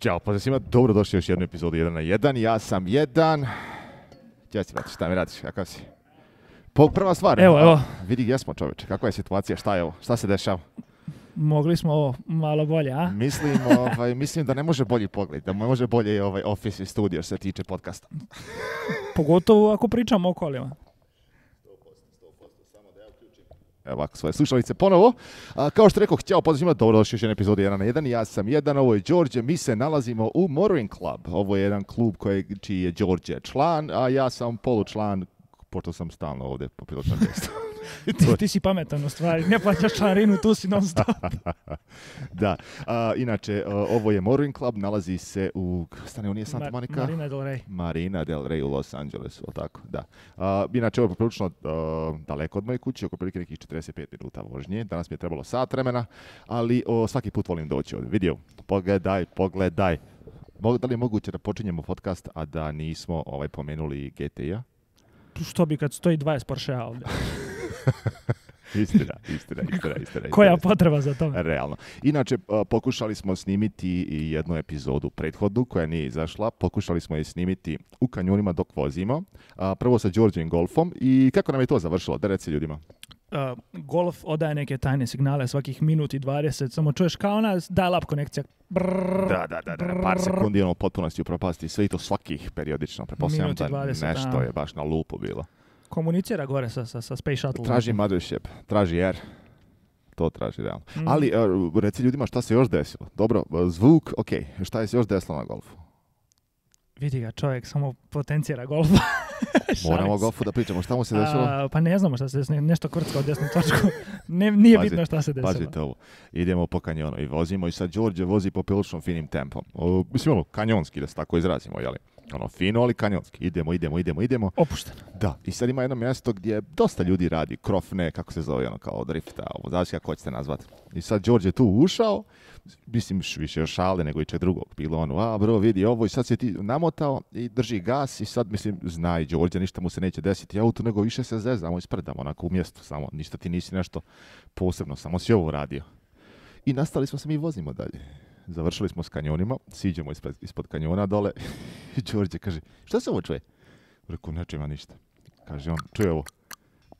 Ćao, pozdrav svima, dobrodošli u još jednu epizodu 1 na 1. Ja sam jedan. Gdje si, radiš, šta mi radiš, kakav si? Po, prva stvar, evo, vidi gdje smo čovječe, kakva je situacija, šta je ovo, šta se dešava? Mogli smo ovo malo bolje, a? Mislim, ovaj, mislim da ne može bolji pogled, da može bolje ovaj office i studio se tiče podcasta. Pogotovo ako pričamo o kolima ovako svoje slušalice ponovo. A, kao što rekao, htjao pozivati, dobro došli još jedan epizod 1 na 1. Ja sam jedan, ovo je Đorđe, mi se nalazimo u Morin Club. Ovo je jedan klub koji, čiji je Đorđe član, a ja sam polučlan, pošto sam stalno ovdje po pilotnom ti, ti si pametan u stvari, ne plaćaš članarinu, tu si non stop. da, a, inače, ovo je Morning Club, nalazi se u, stane, on je Santa Monica? Marina del Rey. Marina del Rey u Los Angelesu, tako, da. A, inače, ovo je poprilično daleko od moje kuće, oko prilike nekih 45 minuta vožnje, danas mi je trebalo sat vremena, ali o, svaki put volim doći ovdje. Vidio, pogledaj, pogledaj. Da li je moguće da počinjemo podcast, a da nismo ovaj pomenuli GTA? a Što bi kad stoji 20 Porsche-a ovdje? istina, istina, istina, Koja potreba za to? Realno. Inače, e, pokušali smo snimiti jednu epizodu prethodnu koja nije izašla. Pokušali smo je snimiti u kanjunima dok vozimo. E, prvo sa Đorđevim golfom. I kako nam je to završilo? Da reci ljudima. E, golf odaje neke tajne signale svakih minut i 20, samo čuješ kao ona Daj lap konekcija. da, da, da, par sekundi ono potpunosti propasti sve i to svakih periodično, prepostavljam da nešto je baš na lupu bilo komunicira gore sa, sa, sa Space Shuttle. Traži mothership, traži air, To traži realno. Mhm. Ali e, reci ljudima šta se još desilo. Dobro, e, zvuk, ok, šta je se još desilo na golfu? Vidi ga, čovjek samo potencijera Golfa. Moramo o golfu da pričamo. Šta mu se desilo? pa ne znamo šta se desilo. Nešto kvrtska od desnu točku. Ne, nije bitno šta se desilo. Pazite ovo. Idemo po kanjonu i vozimo i sad Đorđe vozi po piločnom finim tempom. O, mislim ono, kanjonski da se tako izrazimo, jeli? ono fino, ali kanjonski. Idemo, idemo, idemo, idemo. Opušteno. Da, i sad ima jedno mjesto gdje dosta ljudi radi, krofne, kako se zove, ono kao drifta, ovo, znači kako ćete nazvati. I sad Đorđe je tu ušao, mislim više šale nego i čeg drugog. Bilo ono, a bro, vidi ovo i sad se ti namotao i drži gas i sad mislim, i Đorđe, ništa mu se neće desiti auto, nego više se zezamo i spredamo onako u mjestu samo. Ništa ti nisi nešto posebno, samo si ovo radio. I nastali smo se mi vozimo dalje završili smo s kanjonima, siđemo ispod, ispod kanjona dole i Đorđe kaže, šta se ovo čuje? Rekao, neče ima ništa. Kaže on, čuje ovo.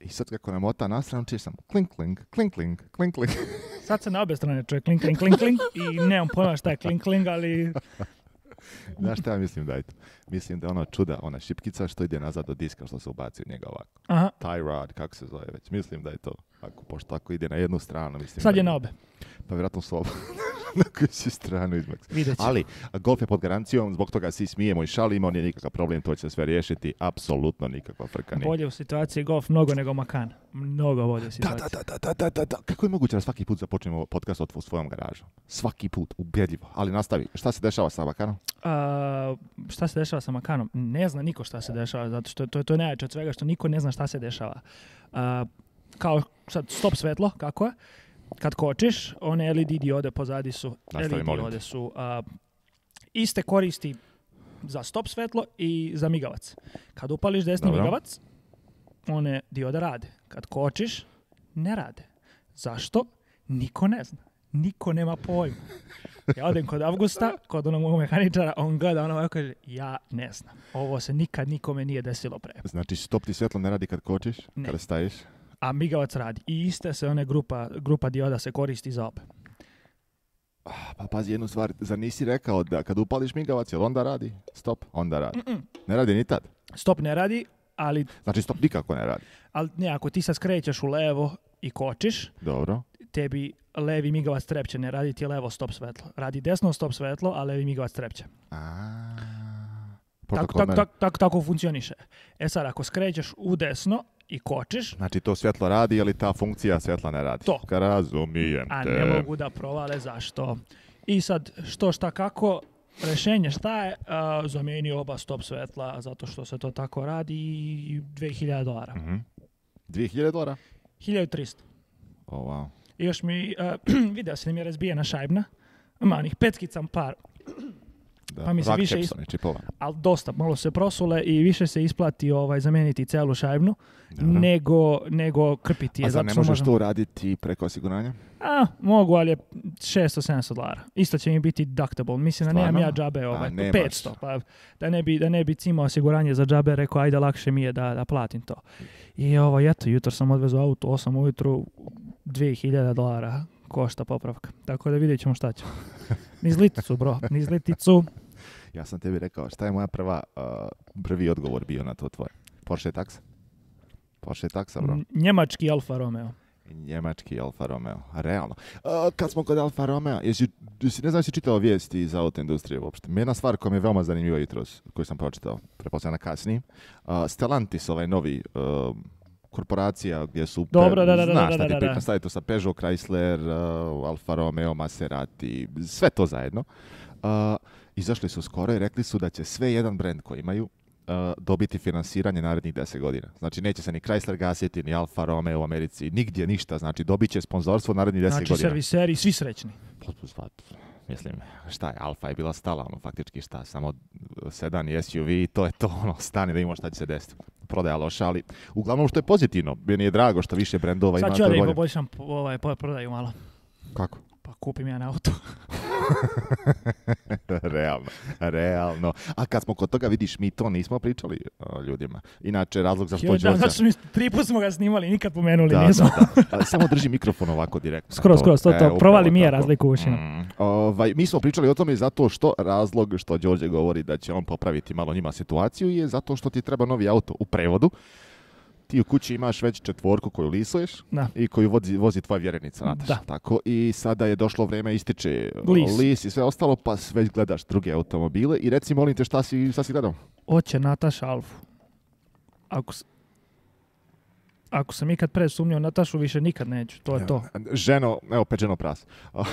I sad kako nam ota nastranu, čuje sam klink, klink, klink, Sad se na obje strane čuje klink, klink, klink, i nemam pojma šta je klink, ali... Znaš šta ja mislim da je to? Mislim da je ono čuda, ona šipkica što ide nazad do diska što se ubaci u njega ovako. Aha. Tie rod, kako se zove već. Mislim da je to. Ako, pošto tako ide na jednu stranu, mislim. Sad je na obe. Pa vjerojatno su na koju si stranu Ali, golf je pod garancijom, zbog toga svi smijemo i šalimo, nije nikakav problem, to će se sve riješiti, apsolutno nikakva frka nije. Bolje u situaciji golf mnogo nego makan. Mnogo bolje u situaciji. Da, da, da, da, da, da. Kako je moguće da svaki put započnemo podcast u svojom garažu? Svaki put, ubjedljivo. Ali nastavi, šta se dešava sa makanom? šta se dešava sa makanom? Ne zna niko šta se dešava, zato što to, to je najjače od svega što niko ne zna šta se dešava kao sad stop svetlo, kako je, kad kočiš, one LED diode pozadi su, Nastavi, LED diode su a, iste koristi za stop svetlo i za migavac. Kad upališ desni Dobro. migavac, one diode rade. Kad kočiš, ne rade. Zašto? Niko ne zna. Niko nema pojma. Ja odem kod Avgusta, kod onog mog mehaničara, on gleda, ono kaže, ja ne znam. Ovo se nikad nikome nije desilo pre. Znači, stop ti svjetlo ne radi kad kočiš, ne. kada stajiš? a migavac radi. I iste se one grupa, grupa dioda se koristi za obe. Ah, pa pazi jednu stvar, zar nisi rekao da kad upališ migavac, jel onda radi? Stop, onda radi. Ne radi ni tad. Stop ne radi, ali... Znači stop nikako ne radi. Ali ne, ako ti sad skrećeš u levo i kočiš, Dobro. tebi levi migavac trepće, ne radi ti levo stop svetlo. Radi desno stop svetlo, a levi migavac trepće. Tako, tako, tako, tako, tako funkcioniše. E sad, ako skrećeš u desno, i kočiš. Znači to svjetlo radi, ali ta funkcija svjetla ne radi. To. Ka razumijem te. A ne mogu da provale zašto. I sad, što šta kako, rešenje šta je, zamijeni oba stop svjetla, zato što se to tako radi i 2000 dolara. Mm -hmm. 2000 dolara? 1300. Oh, wow. I još mi, uh, vidio se mi je razbijena šajbna, Manih peckicam par da, pa mi se više ali dosta, malo se prosule i više se isplati ovaj, zamijeniti celu šajbnu nego, nego krpiti je. A zar ne možeš to uraditi preko osiguranja? A, mogu, ali je 600-700 dolara. Isto će mi biti deductible. Mislim da nemam ja džabe ovaj, A, 500. Pa, da, ne bi, da ne bi cimao osiguranje za džabe, rekao ajde lakše mi je da, da platim to. I ovo, ovaj, eto, jutro sam odvezao auto 8 ujutru 2000 dolara košta popravka. Tako da vidjet ćemo šta će. Niz bro, niz liticu. Ja sam tebi rekao, šta je moja prva, uh, prvi odgovor bio na to tvoje? Porsche taxa? Porsche taxa, bro. Njemački Alfa Romeo. Njemački Alfa Romeo, realno. Uh, kad smo kod Alfa Romeo, jesi, jesi, ne znam si čitao vijesti iz auto industrije uopšte. Jedna stvar koja mi je veoma zanimljiva jutros, koju sam pročitao, na kasnije. Uh, Stellantis, ovaj novi uh, korporacija gdje su... Dobro, da, to sa Peugeot, Chrysler, uh, Alfa Romeo, Maserati, sve to zajedno. Uh, izašli su skoro i rekli su da će sve jedan brand koji imaju uh, dobiti finansiranje narednih deset godina. Znači, neće se ni Chrysler gasiti, ni Alfa Romeo u Americi, nigdje ništa. Znači, dobit će sponzorstvo narednih 10 znači, godina. Znači, serviseri, svi srećni mislim, šta je, Alfa je bila stala, ono, faktički šta, samo sedan i SUV i to je to, ono, stani da ima šta će se desiti. Prodaja loša, ali uglavnom što je pozitivno, meni je drago što više brendova ima. Sad ću ja da ovaj, prodaju malo. Kako? Pa kupim ja na auto. realno, realno. A kad smo kod toga, vidiš, mi to nismo pričali o e, ljudima. Inače, razlog za što Đorđa... znači, mi tri put smo ga snimali, nikad pomenuli da, nismo. Samo drži mikrofon ovako direktno. Skoro, skoro, to, to. E, provali mi je razliku u mm, ovaj, mi smo pričali o tome zato što razlog što Đorđe govori da će on popraviti malo njima situaciju je zato što ti treba novi auto u prevodu ti u kući imaš već četvorku koju lisuješ i koju vozi, vozi tvoja vjerenica, Nataša. Tako, I sada je došlo vrijeme, ističe lis. i sve ostalo, pa već gledaš druge automobile i reci, molim te, šta si, šta si gledao? Oće Nataša Alfu. Ako, ako sam ikad pre sumnjao Natašu, više nikad neću. To je to. Ženo, evo, ženo pras.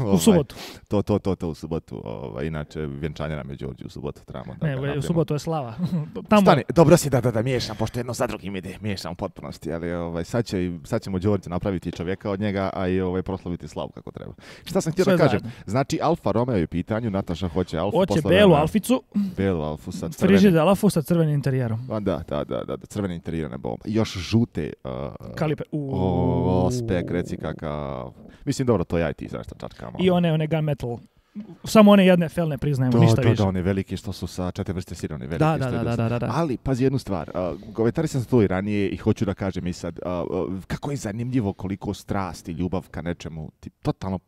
u ovaj, subotu. To, to, to, to u subotu. Ovaj, inače, vjenčanje nam je u subotu. da ne, u subotu je slava. Stani, dobro si da, da, da miješam, pošto jedno za drugim ide, miješam u potpunosti. Ali ovaj, sad, će, sad ćemo Đorđe napraviti čovjeka od njega, a i ovaj, proslaviti slavu kako treba. Šta sam htio da kažem? Znači, Alfa Romeo je u pitanju, Nataša hoće Alfa. Hoće belu Alficu. Belu Alfu sa crvenim. Alfu sa crvenim interijerom. A, da, da, da, da, crveni interijer bomba. Još te Uh, spek, reci kakav. Mislim, dobro, to ja i ti zašto I one, one gun metal samo one jedne fel ne priznajemo, ništa veliki više. Da, one što su sa četiri vrste velike. Da, da, da, da, Ali, pazi jednu stvar, govetari sam to i ranije i hoću da kažem i sad, kako je zanimljivo koliko strasti, i ljubav ka nečemu, totalno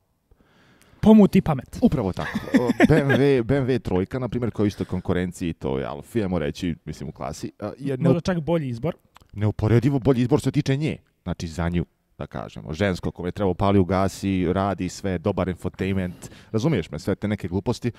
pomuti pamet. Upravo tako. BMW, BMW trojka, na primjer, koji je isto konkurenciji to Alfi, ajmo reći, mislim u klasi. Je Možda čak bolji izbor neuporedivo bolji izbor se tiče nje, znači za nju da kažemo, žensko kome treba upali, ugasi, radi sve, dobar infotainment, razumiješ me, sve te neke gluposti,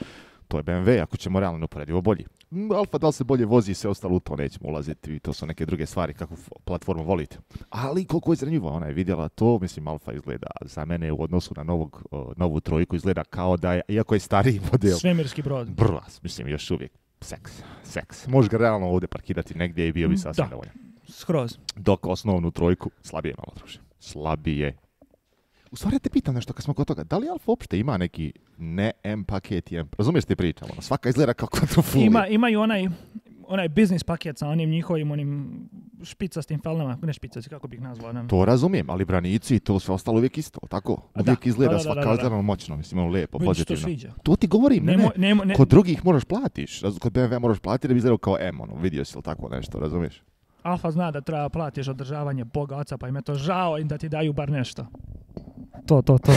to je BMW, ako ćemo realno neuporedivo bolji. Mm, Alfa da li se bolje vozi i sve ostalo u to nećemo ulaziti, to su neke druge stvari, kako platformu volite. Ali koliko je zrnjivo, ona je vidjela to, mislim Alfa izgleda za mene u odnosu na novog, novu trojku, izgleda kao da je, iako je stariji model. Svemirski brod. Brlas, mislim još uvijek. Seks, seks. Možeš ga realno ovdje parkirati negdje i bio bi mm, sasvim dovoljan. Skroz. Dok osnovnu trojku slabije malo druže. Slabije. U stvari te pitam nešto kad smo kod toga, da li Alfa uopšte ima neki ne M paket i M, razumiješ ti ono, svaka izgleda kao kontrofulija. Ima, imaju onaj, onaj biznis paket sa onim njihovim onim špicastim felnama, ne špicasti, kako bih nazvao. Ne? To razumijem, ali branici i to sve ostalo uvijek isto, tako? Uvijek da, izgleda da, moćno, mislim, ono lijepo, pozitivno. To ti govorim, ne, ne, ne, kod drugih moraš platiš, kod BMW moraš platiti da bi izgledao kao M, ono, vidio si li tako nešto, razumiješ? Alfa zna da treba platiš održavanje oca, pa im je to žao im da ti daju bar nešto. To, to, to.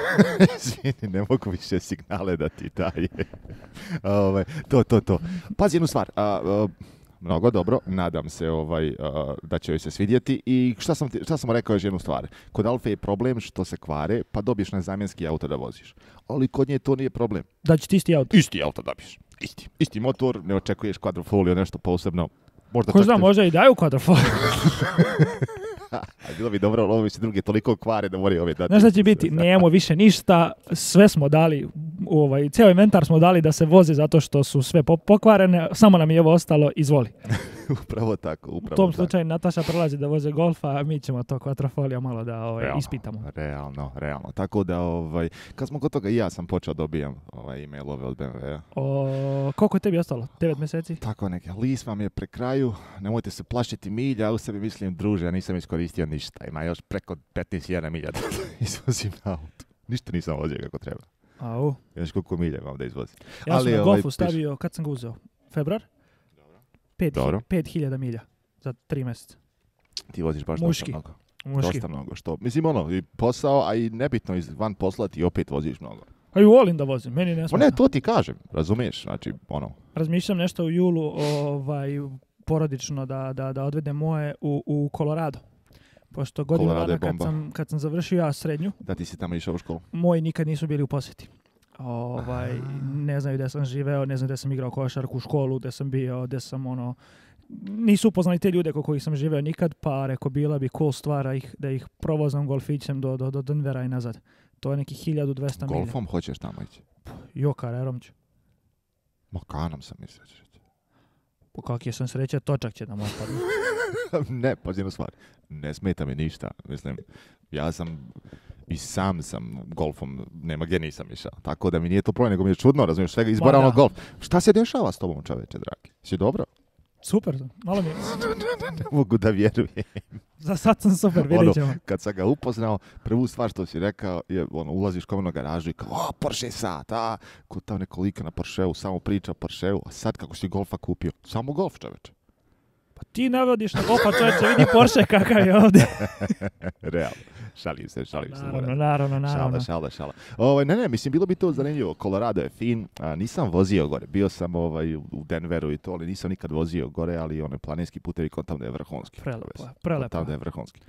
Izvini, ne mogu više signale da ti daje. Ovaj, to, to, to. Pazi jednu stvar. A, mnogo dobro, nadam se ovaj, da će joj se svidjeti. I šta sam, šta sam rekao još jednu stvar? Kod Alfe je problem što se kvare, pa dobiješ na zamjenski auto da voziš. Ali kod nje to nije problem. Da će ti isti auto? Isti auto dobiješ. Isti. Isti motor, ne očekuješ quadrofolio, nešto posebno možda Ko zna, možda i daju quadrofol. A bilo bi dobro, ali ovo drugi toliko kvare da moraju ove dati. Znaš će biti? nemamo više ništa, sve smo dali, ovaj, cijeli inventar smo dali da se vozi zato što su sve pokvarene, samo nam je ovo ostalo, izvoli. upravo tako. Upravo u tom slučaju Nataša prolazi da voze golfa, a mi ćemo to kvatrofolio malo da ovaj, ispitamo. Realno, realno. Tako da, ovaj, kad smo kod toga, ja sam počeo dobijam ovaj, e-mailove od BMW-a. Koliko je tebi ostalo? 9 mjeseci? Tako neke. lis vam je pre kraju, nemojte se plašiti milja, u sebi mislim, druže, ja nisam iskoristio ništa. Ima još preko 15.000 milja da izvozim na auto. Ništa nisam vozio kako treba. Au. Još koliko milja imam da izvozim. Ja sam Ali, ovaj, golfu stavio, kad sam ga uzeo? Februar? 5000 milja za tri mjeseca. Ti voziš baš Muški. dosta mnogo. Dosta mnogo, što, mislim ono, i posao, a i nebitno iz van posla ti opet voziš mnogo. A i volim da vozim, meni ne smeta. Ne, to ti kažem, razumiješ, znači, ono. Razmišljam nešto u julu, ovaj, porodično da, da, da odvedem moje u, u Colorado. Pošto godinu kad sam, kad sam završio ja srednju. Da ti si tamo išao u školu. Moji nikad nisu bili u posjeti. Ovaj, ne znaju gdje sam živeo, ne znaju gdje sam igrao košarku u školu, gdje sam bio, gdje sam ono... Nisu upoznali te ljude kojih sam živeo nikad, pa reko bila bi cool stvar da ih, da ih provozam golfićem do, do, do Denvera i nazad. To je neki 1200 milija. Golfom hoćeš tamo ići? Jo, karerom ću. Ma kanom sam mislio Pa kak je sam sreće, točak će nam ne, pa stvar. Ne smeta mi ništa. Mislim, ja sam i sam sam golfom, nema gdje nisam išao. Tako da mi nije to problem, nego mi je čudno, razumiješ, svega izbora ono golf. Šta se dešava s tobom, čoveče, dragi? Si dobro? Super, malo mi je. Mogu da vjerujem. Za sad sam super, ono, vidjet ćemo. kad sam ga upoznao, prvu stvar što si rekao je, ono, ulaziš kome na garažu i kao, o, Porsche sat, a, kod tam nekoliko na Porscheu, samo priča o Porscheu, a sad kako si golfa kupio, samo golf, čoveče. Pa ti navodiš na golfa, čoveče, vidi Porsche kakav je ovdje. Realno šalim se, šalim se. Naravno, naravno, naravno. Šala, šala, ovaj, šala. ne, ne, mislim, bilo bi to zanimljivo. Colorado je fin, nisam vozio gore. Bio sam ovaj, u Denveru i to, ali nisam nikad vozio gore, ali one planinski putevi kod tamo je vrhunski. Prelepo, prelepo. Tamo je vrhonski.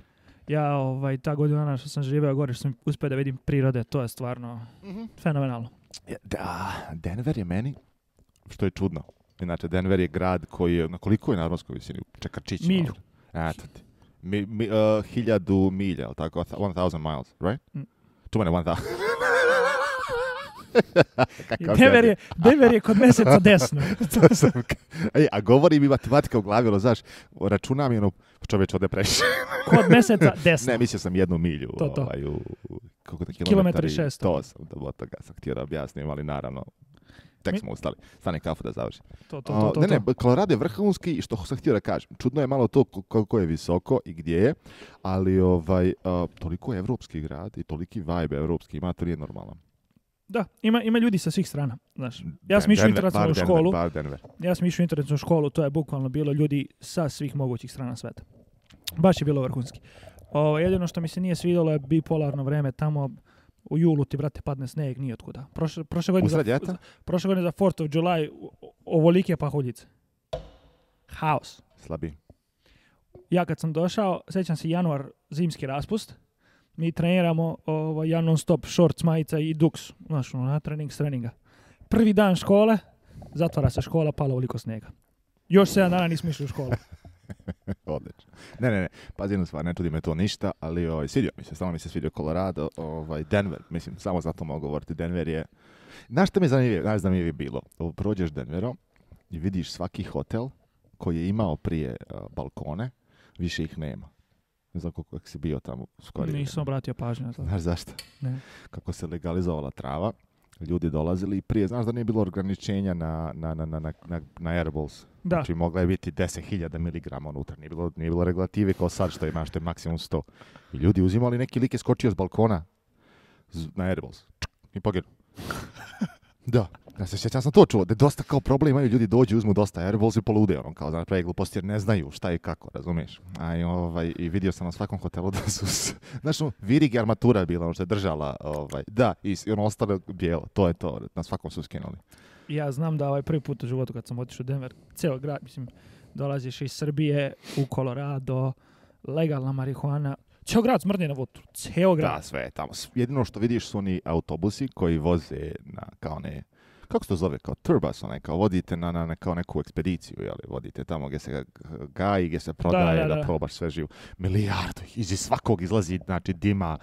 Ja, ovaj, ta godina što sam živeo gore, što sam uspio da vidim prirode, to je stvarno mhm. fenomenalno. Da, Denver je meni, što je čudno. Inače, Denver je grad koji je, na koliko je nadmorskoj visini? čić Milju. Eto ti mi, mi, uh, hiljadu milja, ili tako? 1000 miles, right? Mm. Too mene, 1000. Dever je, Dever je kod meseca desno. ej, a govori mi matematika u glavi, ono, znaš, računam je ono, čovječ, ode preši. kod meseca desno. Ne, mislio sam jednu milju. To, to. Ovaj, u, kako da kilometari? Kilometri To sam, do toga sam htio da objasnim, ali naravno, tek smo ustali. Stane kafu da završi. To, to, to, to, ne, ne, Colorado je vrhunski, što sam htio da kažem. Čudno je malo to kako je visoko i gdje je, ali ovaj, toliko je evropski grad i toliki vibe evropski ima, to nije normalno. Da, ima, ima ljudi sa svih strana. Znaš. Ja sam išao u internacionalnu školu. Denver. Ja sam išao internacionalnu školu, to je bukvalno bilo ljudi sa svih mogućih strana sveta. Baš je bilo vrhunski. O, jedino što mi se nije svidjelo je bipolarno vreme tamo u julu ti, brate, padne sneg, nije otkuda. Prošle, prošle godine... Prošle godine za 4th of July ovolike pahuljice. Haos. Slabi. Ja kad sam došao, sjećam se januar, zimski raspust, mi treniramo ovaj, ja non stop, shorts, majica i duks, znaš, ono, na trening s treninga. Prvi dan škole, zatvara se škola, palo ovoliko snega. Još 7 dana nismo išli u školu. Odlično. Ne, ne, ne, pazi jednu stvar, ne čudi me to ništa, ali ovaj, svidio mi se, samo mi se svidio Colorado, ovaj, Denver, mislim, samo zato mogu govoriti, Denver je... Znaš što mi je zanimljivo, znaš da mi je bilo, prođeš Denverom i vidiš svaki hotel koji je imao prije e, balkone, više ih nema. Ne znam koliko si bio tamo skoro. Nisam obratio pažnju na to. Znaš zašto? Ne. Kako se legalizovala trava, ljudi dolazili i prije, znaš da nije bilo ograničenja na, na, na, na, na, na Airballs. Znači mogla je biti 10.000 mg unutra, nije bilo, nije bilo regulative kao sad što imaš što je maksimum 100. I ljudi uzimali neki like skočio s balkona na Airballs i da. Ja se sjećam sam to čuo, da dosta kao problem imaju ljudi dođu i uzmu dosta Airballs i polude, ono kao znači pravi gluposti jer ne znaju šta i kako, razumiješ? A i, ovaj, i vidio sam na svakom hotelu da su, znaš, no, virig armatura je bila, ono što je držala, ovaj, da, i, ono ostalo bijelo, to je to, na svakom su skinuli. Ja znam da ovaj prvi put u životu kad sam otišao u Denver, ceo grad, mislim, dolaziš iz Srbije u Colorado, legalna marihuana, Ceo grad smrdi na vutru. Ceo grad. Da, sve je tamo. Jedino što vidiš su oni autobusi koji voze na kao ne kako se to zove, kao turbas, onaj, kao vodite na, na, na kao neku ekspediciju, jeli, vodite tamo gdje se gaji, gdje se prodaje, da, da, probaš sve živo. Milijardu, iz svakog izlazi, znači, dima,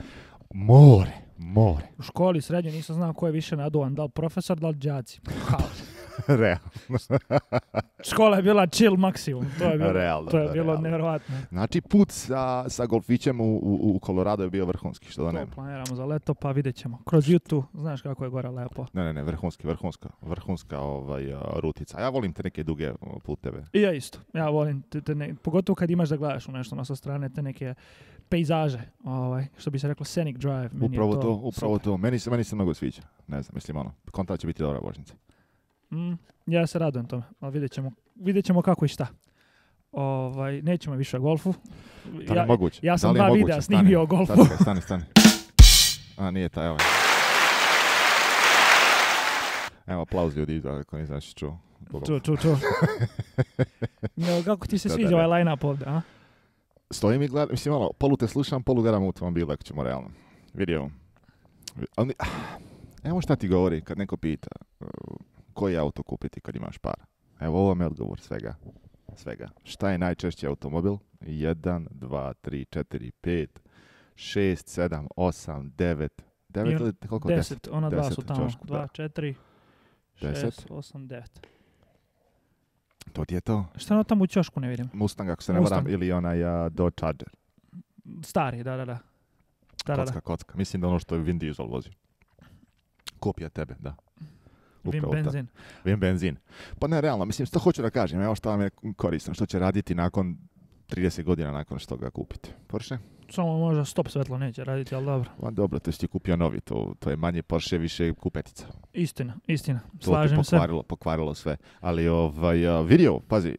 more, more. U školi srednjoj nisam znao ko je više naduvan, da li profesor, da li džaci. Realno. Škola je bila chill maksimum, to je bilo, to je bilo nevjerojatno. Znači put sa, sa golfićem u, u, je bio vrhunski, što da ne. To planiramo za leto, pa vidjet ćemo. Kroz YouTube, znaš kako je gore lepo. Ne, ne, ne, vrhunski, vrhunska, vrhunska ovaj, rutica. Ja volim te neke duge puteve. I ja isto, ja volim, te, te pogotovo kad imaš da gledaš u nešto na sa strane, te neke pejzaže, ovaj, što bi se reklo scenic drive. upravo to, to, upravo super. to. Meni se, meni se mnogo sviđa. Ne znam, mislim ono, kontra će biti dobra božnica. Mm, ja se radujem tome, ali vidjet ćemo, vidjet ćemo kako i šta. Ovaj, nećemo više o golfu. Da ja, moguće. ja sam dva videa snimio o golfu. Stani, stani, stani. A, nije ta, evo. Ovaj. Evo, aplauz ljudi, ako ne znaš čuo. Čuo, čuo, čuo. no, kako ti se sviđa ovaj line-up ovdje, a? Stojim i gledam, mislim, malo, polu te slušam, polu gledam u automobilu, ako ćemo realno. Vidio. Ah, evo šta ti govori kad neko pita koji auto kupiti kad imaš para? Evo, ovo vam je odgovor svega. Svega. Šta je najčešći automobil? 1, 2, 3, 4, 5, 6, 7, 8, 9, 9 ili koliko? 10, ona dva su tamo. 2, 4, 6, 8, 9. To ti je to? Šta ono tamo u čošku ne vidim? Mustang, ako se ne varam, ili ona uh, Dodge Charger. Stari, da, da, da. da kocka, da. kocka. Mislim da ono što je Vin Diesel vozi. Kopija tebe, da. Vim benzin. Vim benzin. Pa ne, realno, mislim, što hoću da kažem, evo što vam je korisno, što će raditi nakon 30 godina nakon što ga kupite. Porsche? Samo možda stop svetlo neće raditi, ali dobro. Ma dobro, to si kupio novi, to, to je manje Porsche, više kupetica. Istina, istina, slažem to pokvarilo, pokvarilo sve. Ali ovaj, uh, vidio, pazi,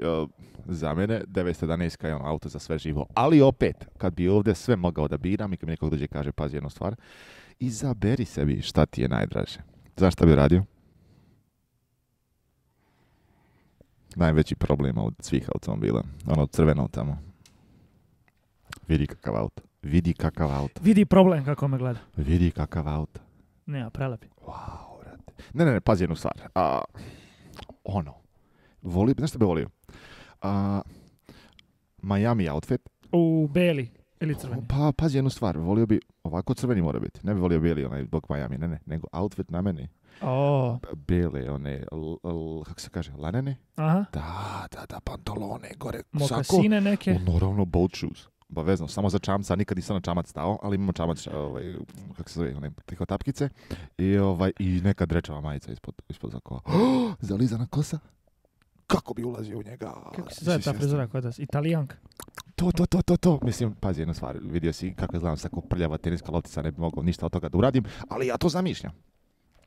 za mene 911 je ono auto za sve živo. Ali opet, kad bi ovdje sve mogao da biram i kad mi nekog dođe kaže, pazi jednu stvar, izaberi sebi šta ti je najdraže. Zašto bi radio? najveći problem od svih automobila. Ono crveno tamo. Vidi kakav auto. Vidi kakav auto. Vidi problem kako me gleda. Vidi kakav auto. Ne, a prelepi. Wow, brate. Ne, ne, ne, pazi jednu stvar. A, ono. Voli, znaš što bi volio? A, Miami outfit. U beli ili crveni. Pa, pazi jednu stvar. Volio bi, ovako crveni mora biti. Ne bi volio beli onaj dok Miami, ne, ne. Nego outfit na meni oh. bele, one, kako se kaže, lanene? Aha. Da, da, da, pantalone, gore, Mokasine neke? Ono, naravno, boat shoes vezno, samo za čamca, nikad nisam na čamac stao, ali imamo čamac, ovaj, kako se zove, one, tako tapkice, i, ovaj, i neka drečava majica ispod, ispod za koja. Oh, zalizana kosa? Kako bi ulazio u njega? Kako se zove ta frizura kod vas? Italijanka? To, to, to, to, to. Mislim, pazi jednu stvar, vidio si kako izgledam sa prljava teniska lotica. ne bi mogao ništa od toga da uradim, ali ja to zamišljam.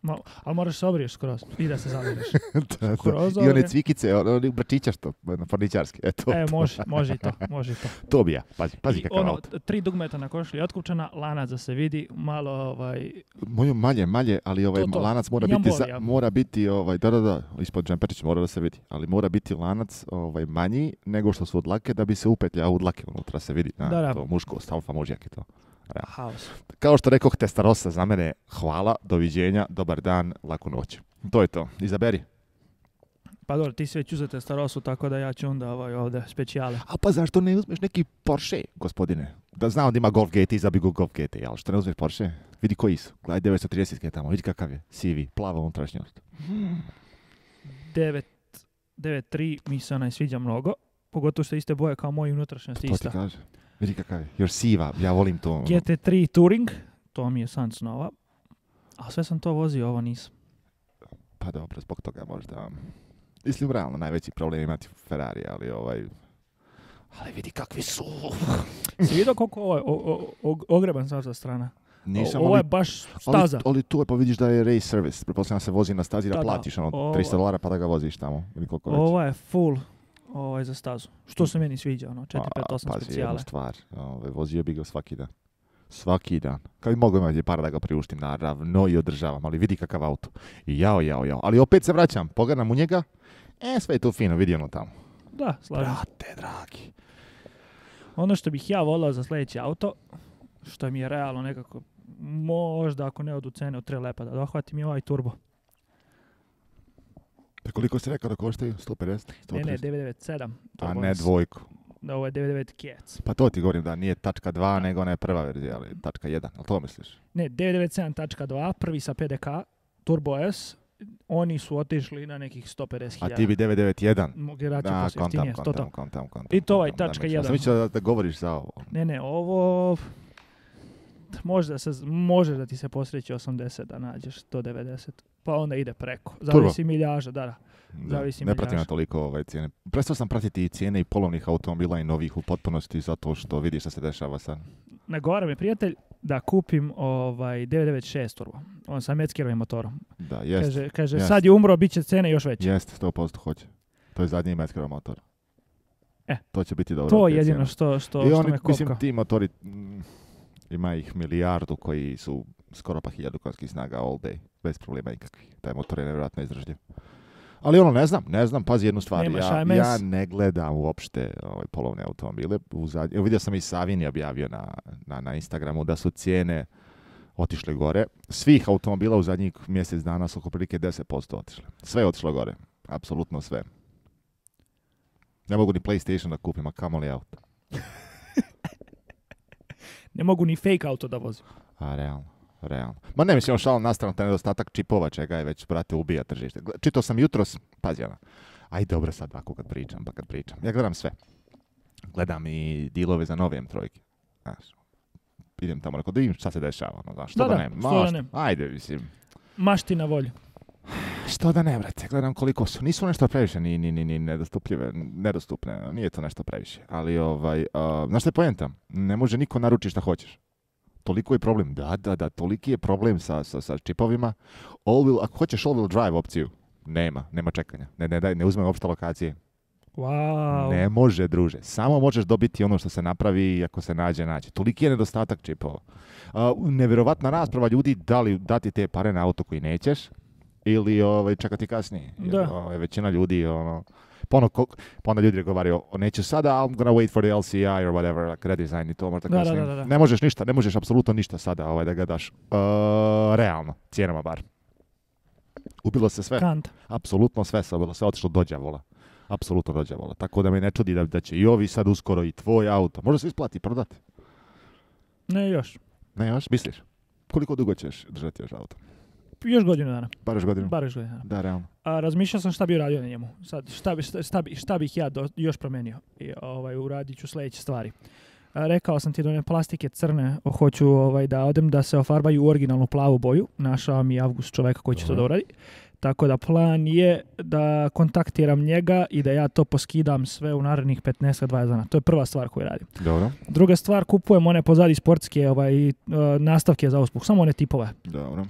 Ma, ali moraš se obriješ skroz i da se zamireš. da, skroz da. I one cvikice, one brčićaš to, parničarski. Ono, e, to, e može, može i to, može i to. to bi ja, pazi, pazi I kakav ono, tri dugmeta na košlji otkupčana, lanac da se vidi, malo ovaj... Moju malje, malje, ali ovaj to, lanac mora biti, za, mora biti, ovaj, da, da, da, ispod džemperić mora da se vidi, ali mora biti lanac ovaj, manji nego što su od da bi se upetljao, u dlake unutra se vidi. da, da. To muško, stalfa, mužjak i to. Haos. Kao što rekoh, Testarossa za mene, hvala, doviđenja, dobar dan, laku noć. To je to. Izaberi. Pa dobro, ti si već uzete starosu tako da ja ću onda ovaj ovdje specijale. A pa zašto ne uzmeš neki Porsche, gospodine? Da znam da ima Golf GT, izabiju go Golf GT, ali što ne uzmeš Porsche? Vidi koji su. Gledaj 930 je tamo, vidi kakav je. Sivi, plava unutrašnjost. 9, hmm. 9.3 mi se onaj sviđa mnogo pogotovo što je iste boje kao moji unutrašnjost ista. Pa to ti kaže. Vidi kakav je. Još siva, ja volim to. Ono. GT3 Touring, to mi je sans nova. A sve sam to vozio, ovo nisam. Pa dobro, zbog toga možda... Um, mislim, realno najveći problem imati Ferrari, ali ovaj... Ali vidi kakvi su! Si vidio koliko ovo je ogreban sa sa strana? Nisam, ovo je baš staza. Ali, tu je pa vidiš da je race service. Pretpostavljam se vozi na stazi da, platiš ono, 300 dolara pa da ga voziš tamo. Ili koliko je full ovaj, za stazu. Što se meni sviđa, ono, 458 pa, specijale. Pazi, stvar, ovaj, vozio bih ga svaki dan. Svaki dan. Kad mogu imati par da ga priuštim, naravno i održavam, ali vidi kakav auto. jao, jao, jao. Ali opet se vraćam, pogledam u njega, e, sve je tu fino, vidi ono tamo. Da, slažem. Brate, dragi. Ono što bih ja volio za sljedeći auto, što mi je realno nekako, možda ako ne odu cene od tre lepa da dohvatim je ovaj turbo. Da pa koliko si rekao da koštaju? 150? 130? Ne, ne, 997. A pa ne dvojku. Da, ovo je 99 kjec. Pa to ti govorim da nije tačka 2, nego ona je prva verzija, ali tačka 1, ali to misliš? Ne, 997.2, prvi sa PDK, Turbo S, oni su otišli na nekih 150.000. A ti bi 991. da, kontam, kontam, kontam, kontam, kontam, I to ovaj tačka 1. Ja sam mislio da, da govoriš za ovo. Ne, ne, ovo... Možda se, može da ti se posreći 80 da nađeš 190 pa onda ide preko. Zavisi miljaža, da, da. Zavisi ne pratim na toliko ovaj, cijene. Prestao sam pratiti i cijene i polovnih automobila i novih u potpunosti zato što vidi što se dešava sad. Nagovara mi prijatelj da kupim ovaj 996 turbo. On sa metskirovim motorom. Da, jest. Kaže, kaže sad je umro, bit će cijene još veće. Jest, posto hoće. To je zadnji metskirov motor. E, to će biti dobro. To je jedino što, što, što me kopka. ti motori, mm, ima ih milijardu koji su skoro pa hiljadu snaga all day, bez problema ikakvih. Taj motor je nevjerojatno izražljiv. Ali ono, ne znam, ne znam, pazi jednu stvar. Ja, ja, ne gledam uopšte ovaj, polovne automobile. U zadnje, evo, vidio sam i Savini objavio na, na, na Instagramu da su cijene otišle gore. Svih automobila u zadnjih mjesec dana su oko prilike 10% otišle. Sve je otišlo gore. Apsolutno sve. Ne mogu ni PlayStation da kupim, a kamoli auto. ne mogu ni fake auto da vozu A, realno. Realno. Ma ne mislim, šalom nastavno taj nedostatak čipova čega je već, brate, ubija tržište. Čitao sam jutros, pazi ona, aj dobro sad ako kad pričam, pa kad pričam. Ja gledam sve. Gledam i dilove za nove trojke. idem tamo, rekao da vidim šta se dešava, ono, znaš, da, da, da ne, ma, da ajde, mislim. Mašti na volju. Što da ne, vrate, gledam koliko su. Nisu nešto previše ni, ni, ni, ni nedostupljive, nedostupne, ono, nije to nešto previše. Ali, ovaj, uh, znaš što je pojenta? Ne može niko naručiti šta hoćeš. Toliko je problem. Da, da, da, toliki je problem sa, sa, sa čipovima. All ako hoćeš all wheel drive opciju, nema, nema čekanja. Ne, ne, daj, ne uzme opšte lokacije. Ne može, druže. Samo možeš dobiti ono što se napravi i ako se nađe, nađe. Toliki je nedostatak čipova. Uh, nevjerovatna rasprava ljudi da li dati te pare na auto koji nećeš, ili ovaj, čekati kasnije. Jer, da. Ovaj, većina ljudi, ono, pa, ono, pa onda ljudi govaraju, neću sada, I'm gonna wait for the LCI or whatever, like redesign i to, možda ono da, Ne možeš ništa, ne možeš apsolutno ništa sada ovaj, da ga daš. Uh, e, realno, cijenama bar. Ubilo se sve. Apsolutno sve se ubilo, sve otišlo do djavola. Apsolutno do vola. Tako da me ne čudi da, da će i ovi sad uskoro i tvoj auto. Možda se isplati prodati. Ne još. Ne još, misliš? Koliko dugo ćeš držati još auto? Još godinu dana. Bar godinu. Bar godinu dana. Da, realno. A, razmišljao sam šta bi radio na njemu. Sad, šta, šta, šta bih ja još promijenio. I, ovaj, uradit ću sljedeće stvari. rekao sam ti da one plastike crne hoću ovaj, da odem da se ofarbaju u originalnu plavu boju. Našao mi Avgust čoveka koji će to da uradi. Tako da plan je da kontaktiram njega i da ja to poskidam sve u narednih 15-20 dana. To je prva stvar koju radim. Dobro. Druga stvar, kupujem one pozadi sportske ovaj, e, nastavke za uspuk, samo one tipove. Dobro.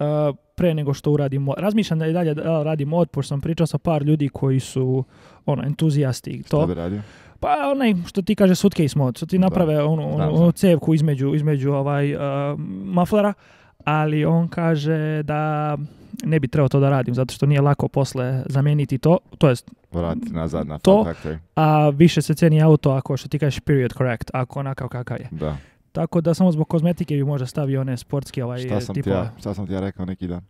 E, pre nego što uradimo, razmišljam da i dalje da e, radimo odpor sam pričao sa par ljudi koji su ono, entuzijasti. Šta to. bi Pa onaj što ti kaže suitcase mod, što ti naprave onu, onu, cevku između, između ovaj, e, maflara, ali on kaže da ne bi trebao to da radim, zato što nije lako posle zamijeniti to, to jest nazad na to, a više se ceni auto ako što ti kažeš period correct, ako onakav kakav je. Da. Tako da samo zbog kozmetike bi možda stavio one sportske ovaj šta sam ja, šta sam ti ja rekao neki dan?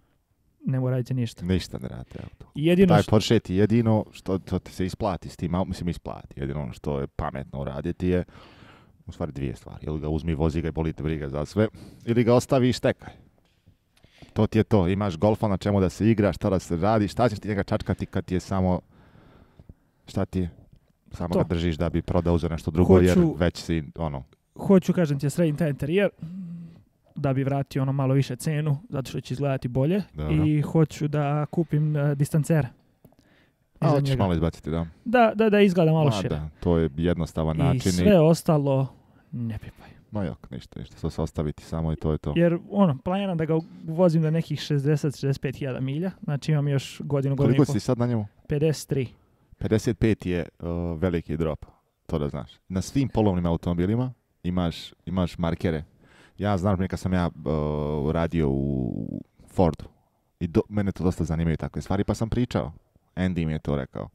Ne morajte ništa. Ništa ne radite auto. Jedino Taj Porsche ti jedino što, to ti se isplati s tim, mislim isplati. Jedino ono što je pametno uraditi je u stvari dvije stvari. Ili ga uzmi, vozi ga i boli te briga za sve. Ili ga ostavi i štekaj. To ti je to. Imaš golfa na čemu da se igra, šta da se radi, šta ćeš ti njega čačkati kad ti je samo... Šta ti je? Samo to. ga držiš da bi prodao za nešto drugo, Hoću... jer već si ono, hoću, kažem ti, sredim taj interijer da bi vratio ono malo više cenu, zato što će izgledati bolje. I hoću da kupim uh, e, A malo izbaciti, da? Da, da, da izgleda malo šire. Da, to je jednostavan način. I sve ostalo ne pipaj. Ma jok, ništa, ništa, sve se ostaviti samo i to je to. Jer, ono, planiram da ga vozim do nekih 60-65 hiljada milja, znači imam još godinu, godinu Koliko si sad na njemu? 53. 55 je e, veliki drop, to da znaš. Na svim polovnim automobilima imaš, imaš markere. Ja znam, neka sam ja radio u Fordu i mene to dosta zanimaju takve stvari, pa sam pričao. Andy mi je to rekao.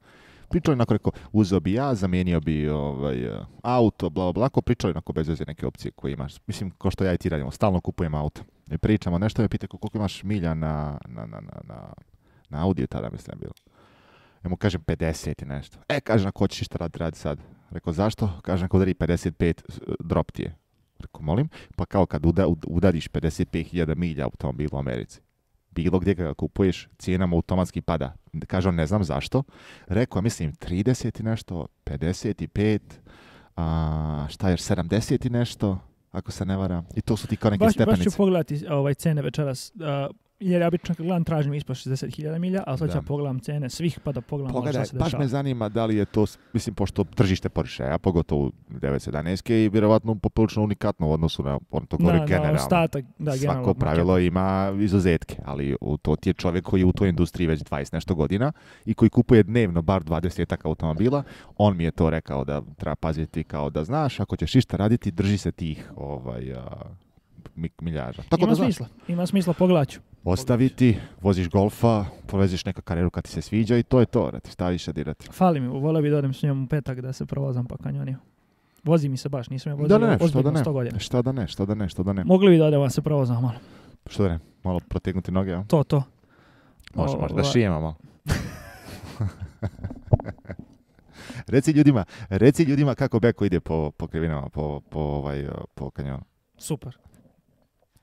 Pričao je onako rekao, uzeo bi ja, zamijenio bi ovaj, auto, bla, bla, bla, pričao je onako bez veze neke opcije koje imaš. Mislim, ko što ja i ti radimo, stalno kupujem auto. I pričamo nešto, me pita koliko imaš milja na, na, na, na, na tada, mislim, bilo. Ja mu kažem 50 i nešto. E, kaže, na ćeš šta radi, sad? Reko, zašto? Kažem, kod udari 55, drop ti je. molim? Pa kao kad uda, udariš 55.000 milja bilo u Americi. Bilo gdje ga kupuješ, cijena mu automatski pada. Kažem, ne znam zašto. Rekao, mislim, 30 i nešto, 55, a, šta je 70 i nešto, ako se ne varam. I to su ti kao neke baš, stepenice. Baš ću pogledati ovaj, cene večeras jer ja obično kad gledam tražim ispod 60.000 milja, a sad ću pogledam cene svih pa da pogledam što se baš me zanima da li je to, mislim, pošto tržište Porsche, a pogotovo 911 je i vjerovatno poprilično unikatno u odnosu na ono to govori generalno. ostatak, da, Svako pravilo ima izuzetke, ali to ti je čovjek koji je u toj industriji već 20 nešto godina i koji kupuje dnevno bar 20 automobila, on mi je to rekao da treba paziti kao da znaš, ako ćeš išta raditi, drži se tih ovaj, miljaža. Tako ima smisla, ima smisla, pogledat ću ostaviti, voziš golfa, poveziš neka karijeru kad ti se sviđa i to je to, rati, šta više dirati. Fali mi, volio bi da s njom u petak da se provozam po kanjoniju. Vozi mi se baš, nisam ja vozio da ne, što da 100 godina. Šta da ne, šta da ne, šta da ne. Mogli bi da vas se provozam malo. Što da ne, malo protegnuti noge, ja? To, to. Može, može, da šijemo malo. reci ljudima, reci ljudima kako Beko ide po, po krivinama, po, po, ovaj, po kanjonu. Super.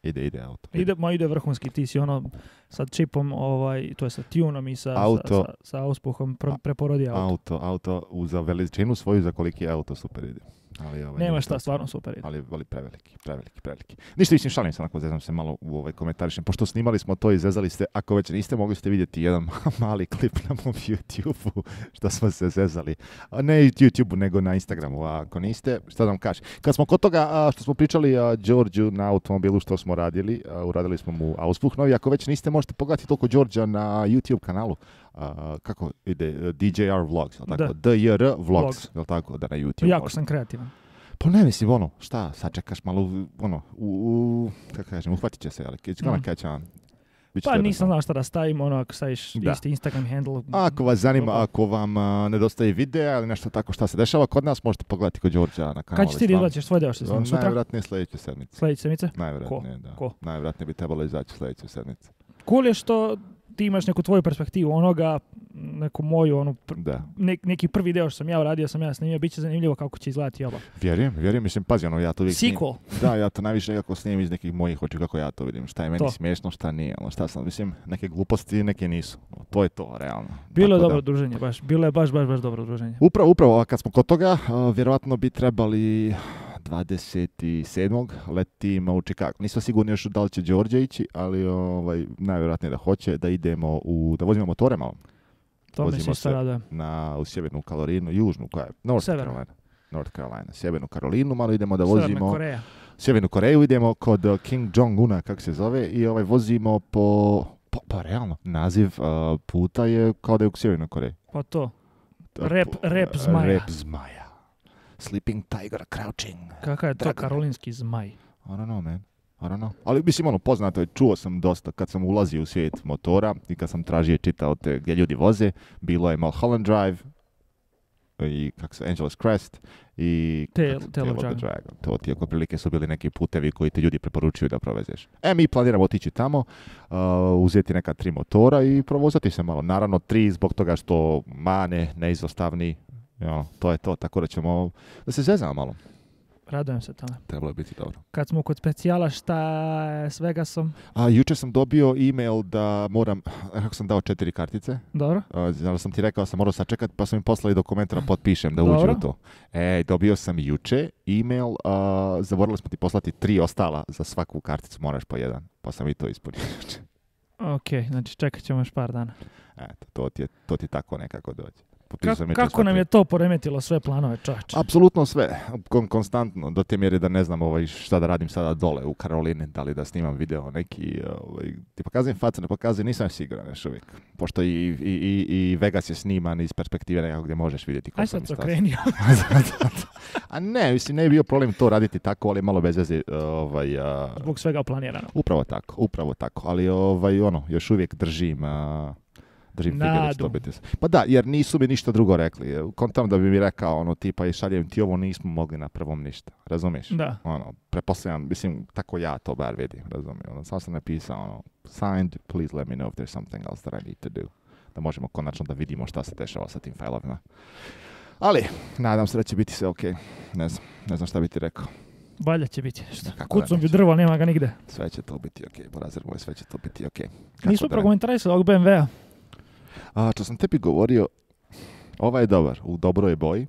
Ide, ide auto. Ide, ma ide vrhunski, ti si ono sa čipom, ovaj, to je sa tunom i sa, sa, sa, auspuhom pre, preporodio auto. Auto, auto za veličinu svoju, za koliki auto super ide. Ali, ovaj, Nema šta, stvarno super. Ide. Ali, ali preveliki, preveliki, preveliki. Ništa mislim, šalim se, onako zezam se malo u ovaj komentarišem. Pošto snimali smo to i zezali ste, ako već niste, mogli ste vidjeti jedan mali klip na mom youtube što smo se zezali. Ne youtube nego na Instagramu. A ako niste, šta da vam kažem. Kad smo kod toga što smo pričali Đorđu na automobilu što smo radili, uradili smo mu auspuh novi. Ako već niste, možete pogledati toliko Đorđa na YouTube kanalu a, kako ide, e, DJR Vlogs, jel tako? DJR Vlogs, jel tako, da na YouTube. Jako sam kreativan. Pa ne mislim, ono, šta, sad čekaš malo, ono, u, u kako kažem, uhvatit će se, ali it's gonna mm. catch pa nisam znao šta da stavim, ono, ako staviš da. isti Instagram handle. Ako vas zanima, ako vam nedostaje videa ili nešto tako šta se dešava, kod nas možete pogledati kod Đorđa na kanalu. Kad ćeš ti izlaćeš svoj deo što snimam sutra? Najvjerojatnije sljedeće sedmice. Sljedeće sedmice? Najvjerojatnije, da. Ko? bi trebalo izaći sljedeće sedmice. Cool je što ti imaš neku tvoju perspektivu onoga, neku moju, onu, da. neki prvi deo što sam ja uradio, sam ja snimio, bit će zanimljivo kako će izgledati oba. Vjerujem, vjerujem, mislim, pazi, ono, ja to vidim da, ja to najviše nekako snimim iz nekih mojih očiju, kako ja to vidim, šta je meni to. smiješno, šta nije, ono, šta sam, mislim, neke gluposti, neke nisu, ono, to je to, realno. Bilo je dobro druženje, baš, bilo je baš, baš, baš dobro druženje. Upravo, upravo, kad smo kod toga, vjerojatno bi trebali 27. letimo u Chicago. Nismo sigurni još da li će Đorđe ići, ali ovaj, najvjerojatnije da hoće da idemo u, da vozimo motore malo. To Vozimo se rada. na, u sjevernu Kalorinu, južnu, koja je? North Sever. Carolina. North Carolina, sjevernu Karolinu, malo idemo da vozimo... Koreja. Sjevernu Koreju idemo kod eh, King Jong-una, kako se zove, i ovaj vozimo po... po pa realno, naziv eh, puta je kao da je u Sjevernoj Koreju. Pa to. Rep, rep zmaja. Rep zmaja. Sleeping Tiger Crouching. Kakav je karolinski zmaj? I don't know, man. I don't know. Ali mislim, ono, poznato je, čuo sam dosta kad sam ulazio u svijet motora i kad sam tražio čitao te gdje ljudi voze, bilo je Mulholland Drive, i kak Angeles Crest i Tail, Dragon. To ti oko prilike su bili neki putevi koji ti ljudi preporučuju da provezeš. E, mi planiramo otići tamo, uh, uzeti neka tri motora i provozati se malo. Naravno, tri zbog toga što mane, neizostavni ja, to je to, tako da ćemo da se zezamo malo. Radujem se tome. Trebalo je biti dobro. Kad smo kod specijala, šta je s Vegasom? A, jučer sam dobio e-mail da moram, ako sam dao četiri kartice. Dobro. sam ti rekao da sam morao sačekati, pa sam im poslali dokumentar potpišem da uđem u to. E, dobio sam juče e-mail, a, smo ti poslati tri ostala, za svaku karticu moraš po jedan. Pa sam i to ispunio juče. Ok, znači čekat ćemo još par dana. Eto, to ti, je, to ti tako nekako dođe. Kako nam je to poremetilo sve planove, čač? Apsolutno sve, konstantno, do te mjere da ne znam ovaj, šta da radim sada dole u Karolini, da li da snimam video neki, ovaj, ti pokazujem facu, ne pokazujem, nisam siguran još uvijek, pošto i, i, i, Vegas je sniman iz perspektive nekako gdje možeš vidjeti ko Aj sad se okrenio. A ne, mislim, ne bi bio problem to raditi tako, ali malo bez veze. E, ovaj, Zbog svega planirano. Upravo tako, upravo tako, ali ovaj, ono, još uvijek držim držim biti. Pa da, jer nisu mi ništa drugo rekli. Kontam da bi mi rekao ono tipa i šaljem ti ovo nismo mogli na prvom ništa. Razumiješ? Da. Ono, prepostavljam, mislim, tako ja to bar vidim, razumijem. Ono, sam sam napisao ono, signed, please let me know if there's something else that I need to do. Da možemo konačno da vidimo šta se dešava sa tim failovima. Ali, nadam se da će biti sve ok. Ne znam, ne znam šta bi ti rekao. Valja će biti. Kucom bi drvo, nema ga nigde. Sve će to biti ok, Borazer moj, sve će to biti ok. Kako Nismo ovog BMW-a. A, što sam tebi govorio, ova je dobar, u dobroj boji.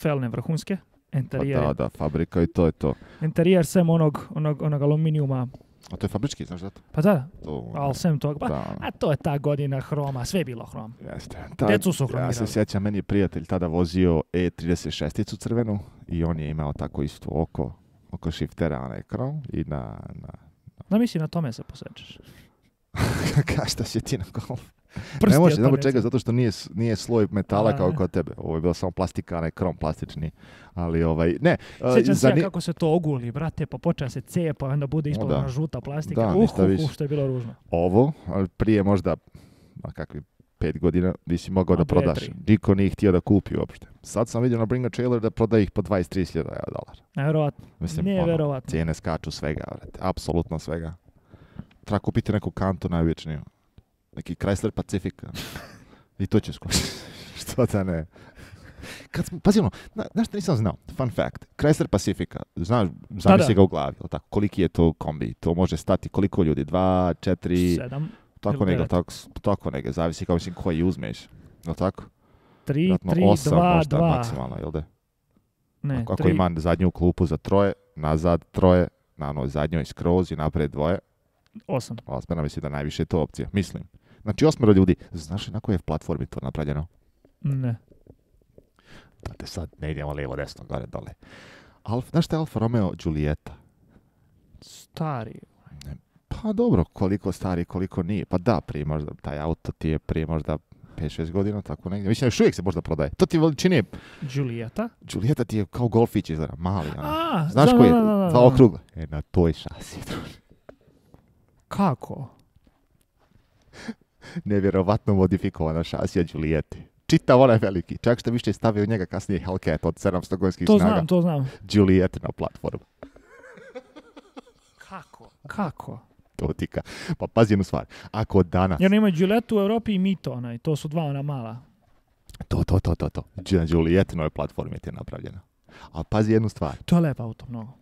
Felne vrhunske, enterijer. Pa da, da, fabrika i to je to. Enterijer sem onog, onog, onog aluminijuma a to je fabrički, znaš Pa da, to, ali sem toga, pa, a to je ta godina hroma, sve je bilo hrom. Jeste. Ta, Decu su hromirali. Ja se sjećam, meni je prijatelj tada vozio E36-icu crvenu i on je imao tako isto oko, oko šiftera, onaj krom i na... na, na. Da misli, na tome se posjećaš. Kašta si ti na golf ne može, ne čega, zato što nije, nije sloj metala A, kao kod tebe. Ovo je bilo samo plastika, ne krom plastični. Ali ovaj, ne. Sjećam e, se ja kako se to oguli, brate, pa počeo se cepa, onda bude ispod žuta plastika. Da, uh, uh, što je bilo ružno. Ovo, prije možda, a kakvi pet godina nisi mogao da prodaš. Niko nije htio da kupi uopšte. Sad sam vidio na Bring a Trailer da prodaje ih po 23.000 dolara. Nevjerovatno. Mislim, nije ono, verovatno. Cijene skaču svega, brate. Apsolutno svega. Treba kupiti neku kantu najvječniju neki Chrysler Pacific. Ono. I to će skočiti. Što da ne? Kad smo, pazi ono, znaš što nisam znao, fun fact, Chrysler Pacifica, znaš, zamisli ga u glavi, tako, koliki je to kombi, to može stati koliko ljudi, dva, četiri, sedam, tako nego tako, tako zavisi kao mislim koji uzmeš, je tako? Tri, tri, osam, dva, možda, maksimalno, jel da? Ne, ako, ako ima zadnju klupu za troje, nazad troje, na onoj zadnjoj skroz i napred dvoje. Osam. Osmena mislim da najviše je to opcija, mislim. Znači osmero ljudi. Znaš li na kojoj je platformi to napravljeno? Ne. Znate, sad ne idemo lijevo, desno, gore, dole. Alf, znaš šta je Alfa Romeo Giulietta? Stari. Pa dobro, koliko stari, koliko nije. Pa da, prije možda, taj auto ti je prije možda 5-6 godina, tako negdje. Mislim, još uvijek se možda prodaje. To ti veličine... Giulietta? Giulietta ti je kao golfić izgleda, mali. Ona. A, Znaš koji je? Ta okrugla. E, na toj šasi. Kako? nevjerovatno modifikovana šasija Giulietti. Čitav onaj veliki. Čak što više stavio njega kasnije Hellcat od 700 gojskih snaga. To znam, to znam. Giulietti na platformu. Kako? Kako? To ti ka. Pa pazi jednu stvar. Ako danas... Jer nema Giulietti u Europi i Mito onaj. To su dva ona mala. To, to, to, to, to. Na ovoj platformi ti je napravljena. A pazi jednu stvar. To je lepa auto mnogo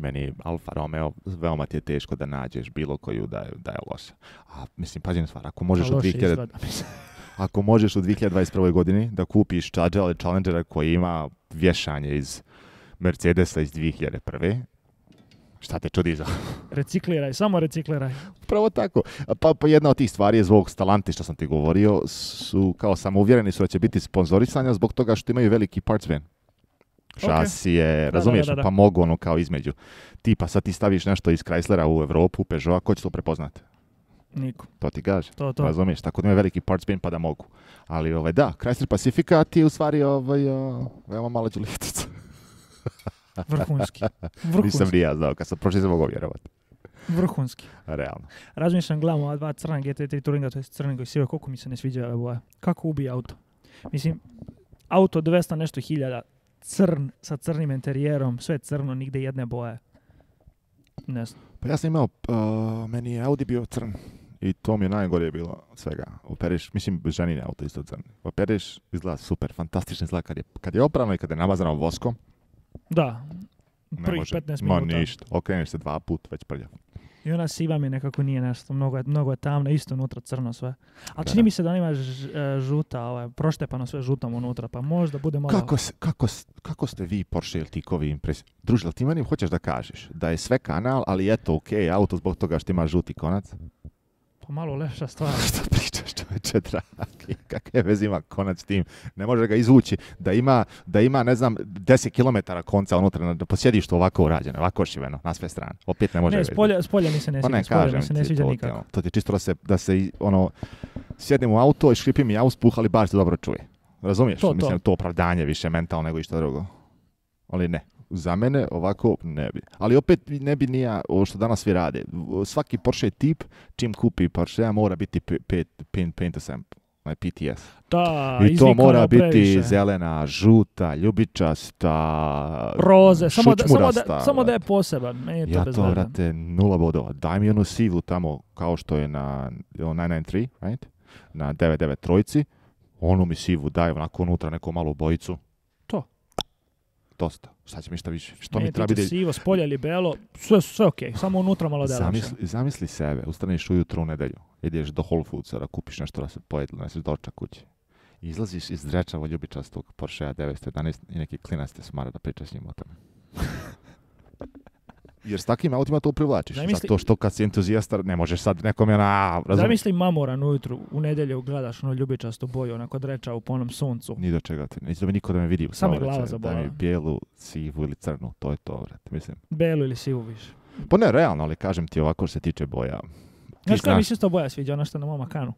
meni Alfa Romeo veoma ti je teško da nađeš bilo koju da je, da je loša. A mislim, pazi na stvar, ako možeš pa u 2000... ako možeš u 2021. godini da kupiš Charger, Challengera koji ima vješanje iz Mercedesa iz 2001. Šta te čudi za? recikliraj, samo recikliraj. Pravo tako. Pa, pa, jedna od tih stvari je zbog Stalanti što sam ti govorio, su kao samouvjereni su da će biti sponsorisanja zbog toga što imaju veliki parts van šasije, okay. razumiješ, pa mogu ono kao između. Ti sad ti staviš nešto iz Chryslera u Europu, Peugeot, ko će to prepoznati? Niko. To ti gaže To, to. Razumiješ, tako da ima veliki parts bin pa da mogu. Ali ovaj, da, Chrysler Pacifica ti je u stvari ovaj, o, veoma mala đulitica. Vrhunski. Vrhunski. Nisam ja znao, kad sam pročitao mogu vjerovati. Vrhunski. Realno. Razmišljam, gledam ova dva crna GT3 to je crna i koliko mi se ne sviđa ova Kako ubije auto? Mislim, auto 200 nešto hiljada, crn, sa crnim interijerom, sve crno, nigdje jedne boje. Ne znam. Pa ja sam imao, uh, meni je Audi bio crn i to mi je najgore bilo svega. Opereš, mislim, ženine auto isto crn Opereš, izgleda super, fantastično izgleda kad je, kad je opravno i kad je nabazano voskom. Da, prvih 15 minuta. Ma ništa, okreneš se dva put, već prljav. I ona siva mi nekako nije nešto, mnogo je, mnogo tamno, isto unutra crno sve. Ali čini mi se da ona e, žuta, ovaj, proštepano sve žutom unutra, pa možda bude malo... Kako, kako, kako ste vi Porsche ili kovi impresi... druži ti meni hoćeš da kažeš da je sve kanal, ali eto, okej, okay, auto zbog toga što ima žuti konac? Pa malo lepša stvar. Šta pričaš čoveče, dragi, kakve veze ima konac tim? Ne može ga izvući da ima, da ima ne znam, deset km konca unutra, da posjediš ovako urađeno, ovako šiveno, na sve strane. Opet ne može. Ne, spolja, mi se ne pa sviđa, spolja mi se ne sviđa nikako. To, ti čisto da se, da se ono, sjednem u auto i šlipim i ja uspuh, ali baš se dobro čuje. Razumiješ? To, to. Mislim, to opravdanje više mentalno nego išta drugo. Ali ne, za mene ovako ne bi. Ali opet ne bi nija ovo što danas svi rade. Svaki Porsche tip, čim kupi Porsche, mora biti Paint paint, PTS. I to mora biti zelena, žuta, ljubičasta, roze, samo da, samo samo da je poseban. je to ja to, vrate, nula bodova. Daj mi onu sivu tamo, kao što je na 993, ono, right? na 993 onu mi sivu daj, onako unutra neku malu bojicu, dosta. Šta će mi šta više? Što ne, mi treba biti? Sivo, spolja ili belo, sve, sve okej, samo unutra malo delaš. zamisli, zamisli sebe, ustaneš ujutro u nedelju, ideš do Whole Foodsa, kupiš nešto da se ne neseš doča kući. Izlaziš iz drečava ljubičastog Porsche 911 i neki klinac te smara da priča s njim o tome. Jer s takvim autima to privlačiš. Zamisli, Zato što kad si entuzijastar ne možeš sad nekom je na... Razum... Zamisli mamoran ujutru, u nedelju gledaš ono ljubičastu boju, onako dreča u ponom suncu. Ni do čega ti, neće da me niko da me vidi u Samo glava za Da mi bijelu, sivu ili crnu, to je to, vrat, mislim. Belu ili sivu više. Pa ne, realno, ali kažem ti ovako se tiče boja. Znaš šta mi se to boja sviđa, ona što na mom kanu?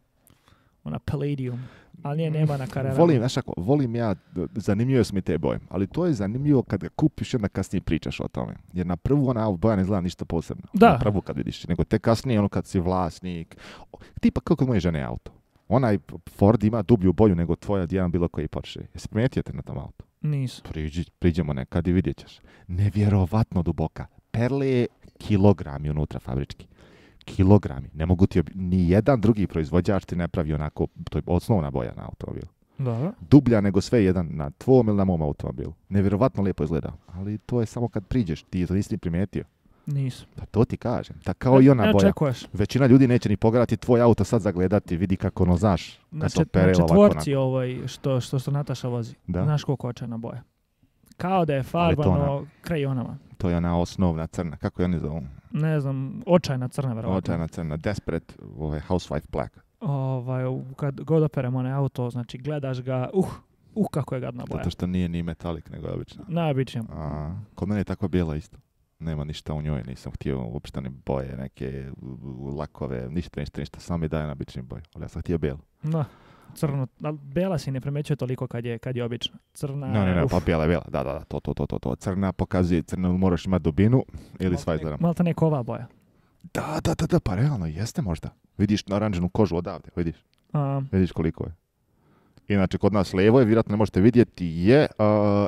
Ona palladium ali nema na Volim, znaš volim ja, zanimljivo su mi te boje, ali to je zanimljivo kad ga kupiš i onda kasnije pričaš o tome. Jer na prvu ona boja ne izgleda ništa posebno. Da. Na prvu kad vidiš, nego te kasnije ono kad si vlasnik. Tipa kako kod moje žene auto. Onaj Ford ima dublju boju nego tvoja jedan bilo koji Porsche. Jesi primetio te na tom autu? Nisu. Priđi, priđemo nekad i vidjet ćeš. Nevjerovatno duboka. Perle je kilogrami unutra fabrički kilogrami. Ne mogu ti, ni jedan drugi proizvođač ti ne pravi onako, to je osnovna boja na automobilu. Da. Dublja nego sve jedan na tvom ili na mom automobilu. Nevjerovatno lijepo izgleda, ali to je samo kad priđeš, ti to nisi primijetio. Nisam. Pa to ti kažem. Da kao e, i ona e, boja. Većina ljudi neće ni pogledati tvoj auto sad zagledati, vidi kako ono znaš. Na, tvorci na ovaj što, što, što Nataša vozi. Da. Znaš koliko boja. Kao da je farbano ona, krajonama. To je ona osnovna crna, kako je oni zovu? Ne znam, očajna crna, verovatno. Očajna crna, desperate, ovaj, housewife black. Ovaj, kad god operemo na auto, znači gledaš ga, uh, uh, kako je gadna boja. Zato što nije ni metalik, nego je obična. Najobičnija. A, kod mene je tako bijela isto. Nema ništa u njoj, nisam htio uopšte ni boje, neke lakove, ništa, ništa, ništa, sam mi daje na obični boj. Ali ja sam htio bijelu. Da. No crnu, ali bela se ne primećuje toliko kad je, kad je obična. Crna, ne, ne, ne, uf. pa bela, bela, da, da, da, to, to, to, to, to. Crna pokazuje, crna moraš imati dubinu ili s Malo Malta ne ova boja. Da, da, da, da, pa realno jeste možda. Vidiš naranđenu kožu odavde, vidiš. A... Vidiš koliko je. Inače, kod nas levo je, vjerojatno ne možete vidjeti, je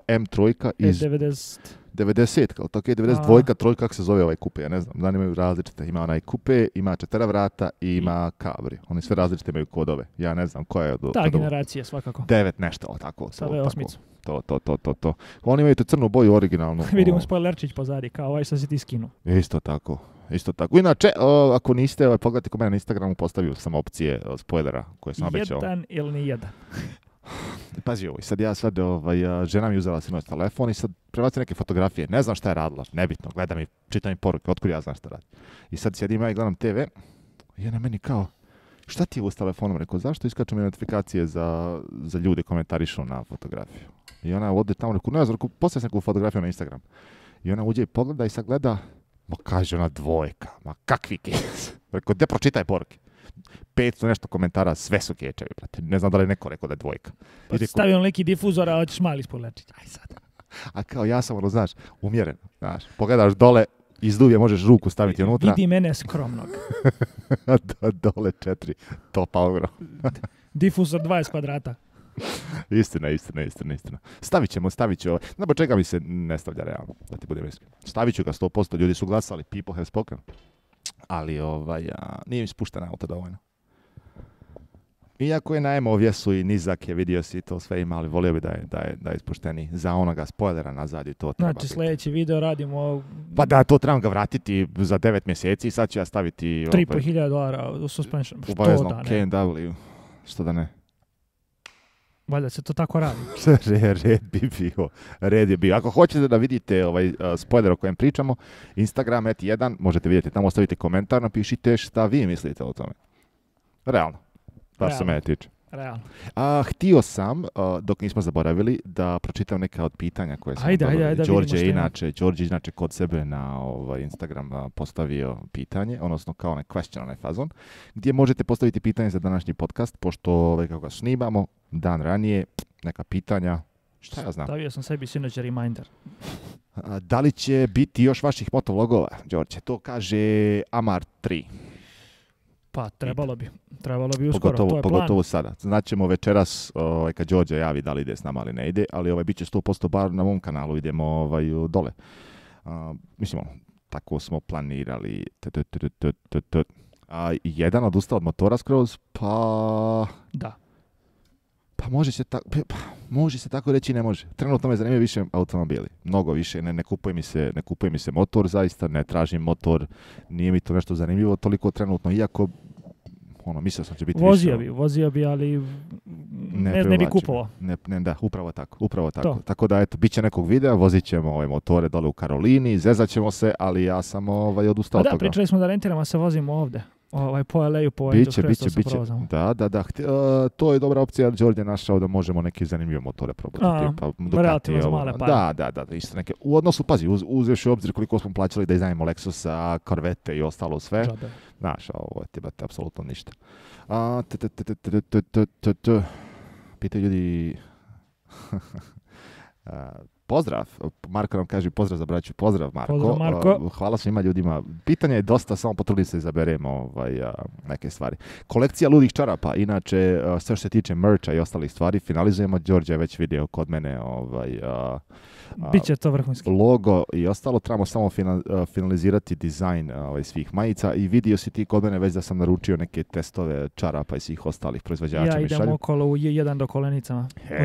M3 e, iz... 90 90, kao to je 92, trojka, kako se zove ovaj kupe, ja ne znam, zanimaju različite. Ima onaj kupe, ima četera vrata i ima kabri. Oni sve različite imaju kodove. Ja ne znam koja je od... Ta generacija svakako. Devet nešto, o, tako. Sada je osmicu. To, to, to, to, to. Oni imaju tu crnu boju originalnu. Vidimo spoilerčić pozadi, kao ovaj što se ti skinuo. Isto tako. Isto tako. Inače, ako niste, ovaj, pogledajte kome mene na Instagramu, postavio sam opcije spoilera koje sam obećao. Jedan ili nijedan pazi ovo, i sad ja sad, ovaj, žena mi uzela sinoć telefon i sad prebacim neke fotografije, ne znam šta je radila, nebitno, gledam mi, čitam i poruke, otkud ja znam šta radi. I sad sjedim ja i gledam TV i ona meni kao, šta ti je ovo s telefonom? Rekao, zašto iskaču mi notifikacije za, za ljude komentarišu na fotografiju? I ona ode tamo, rekao, ne znam, poslije sam neku fotografiju na Instagram. I ona uđe i pogleda i sad gleda, ma kaže ona dvojka, ma kakvi kez. Rekao, gde pročitaj poruke? 500 nešto komentara, sve su kečevi, brate. Ne znam da li je neko rekao da je dvojka. Pa ti stavio neki difuzor, a hoćeš mali spoličiti. Aj sad. A kao ja sam, ono, znaš, umjeren, znaš, pogledaš dole, iz možeš ruku staviti unutra. Vidi mene skromnog. dole četiri, topa ogrom. Difuzor 20 kvadrata. istina, istina, istina, istina. Stavit ćemo, stavit ću. Ovaj. Znamo čega mi se ne stavlja realno, da ti budem iskren. Stavit ću ga 100%, ljudi su glasali, people have spoken ali ovaj, a, nije mi spuštena auto dovoljno. Iako je emo ovjesu i nizak je, vidio si to sve ima, ali volio bi da je, da da ispušteni za onoga spoilera nazad i to treba Znači sljedeći video radimo... Pa da, to trebam ga vratiti za 9 mjeseci i sad ću ja staviti... 3.500 ovaj, dolara u suspension, što da ne. KNW, što da ne. Valjda se to tako radi. red bi bio. Red je bio. Ako hoćete da vidite ovaj e, spoiler o kojem pričamo, Instagram et1, možete vidjeti tamo, ostavite komentar, napišite šta vi mislite o tome. Realno. Baš se mene tiče. Realno. A, htio sam, dok nismo zaboravili, da pročitam neka od pitanja koje sam ajde, ajde, ajde, inače, Đorđe inače kod sebe na ovaj, Instagram postavio pitanje, odnosno kao onaj question, onaj fazon, gdje možete postaviti pitanje za današnji podcast, pošto ovaj, kako ga snimamo, dan ranije, neka pitanja, šta ja znam. Stavio sam sebi sinoć reminder. da li će biti još vaših motovlogova, Đorđe? To kaže Amar 3. Pa trebalo bi, trebalo bi uskoro, pogotovo, to je Pogotovo sada. Znaćemo večeras ovaj, kad Đorđe javi da li ide s nama ili ne ide, ali ovaj, bit će 100% bar na mom kanalu, idemo ovaj, dole. mislim, ono, tako smo planirali. A, jedan odustao od motora skroz, pa... Da. Pa može se tako, pa, može se tako reći ne može. Trenutno me zanimaju više automobili, mnogo više, ne, ne, kupuje mi se, ne kupuje mi se motor, zaista ne tražim motor, nije mi to nešto zanimljivo toliko trenutno, iako ono, mislio sam će biti vozio više. Bi, vozio bi, ali ne, ne, bi kupovao. Ne, ne, da, upravo tako, upravo tako. Tako da, eto, bit će nekog videa, vozit ćemo ove motore dole u Karolini, zezat ćemo se, ali ja sam ovaj, odustao pa od toga. Da, pričali smo da rentiramo, se vozimo ovde ovaj, po LA-u, po biće, biće, biće. Da, da, da. uh, to je dobra opcija, Đorđe je našao da možemo neke zanimljive motore probati. A, tipa, relativno za male pare. Da, da, da, isto neke. U odnosu, pazi, uz, uzeš u obzir koliko smo plaćali da iznajemo Lexusa, Corvette i ostalo sve. Žabe. Znaš, ovo ti bate apsolutno ništa. A, Pitaju ljudi... Pozdrav, Marko nam kaže pozdrav za braću, pozdrav Marko. Pozdrav, Marko. Hvala svima ljudima. Pitanje je dosta, samo potrudim se izaberemo ovaj, neke stvari. Kolekcija ludih čarapa, inače sve što se tiče merča i ostalih stvari, finalizujemo. Đorđe je već video kod mene ovaj, Biće to Logo i ostalo, trebamo samo finalizirati dizajn ovaj, svih majica i vidio si ti kod mene već da sam naručio neke testove čarapa i svih ostalih proizvođača. Ja idem okolo u jedan do kolenicama. Hell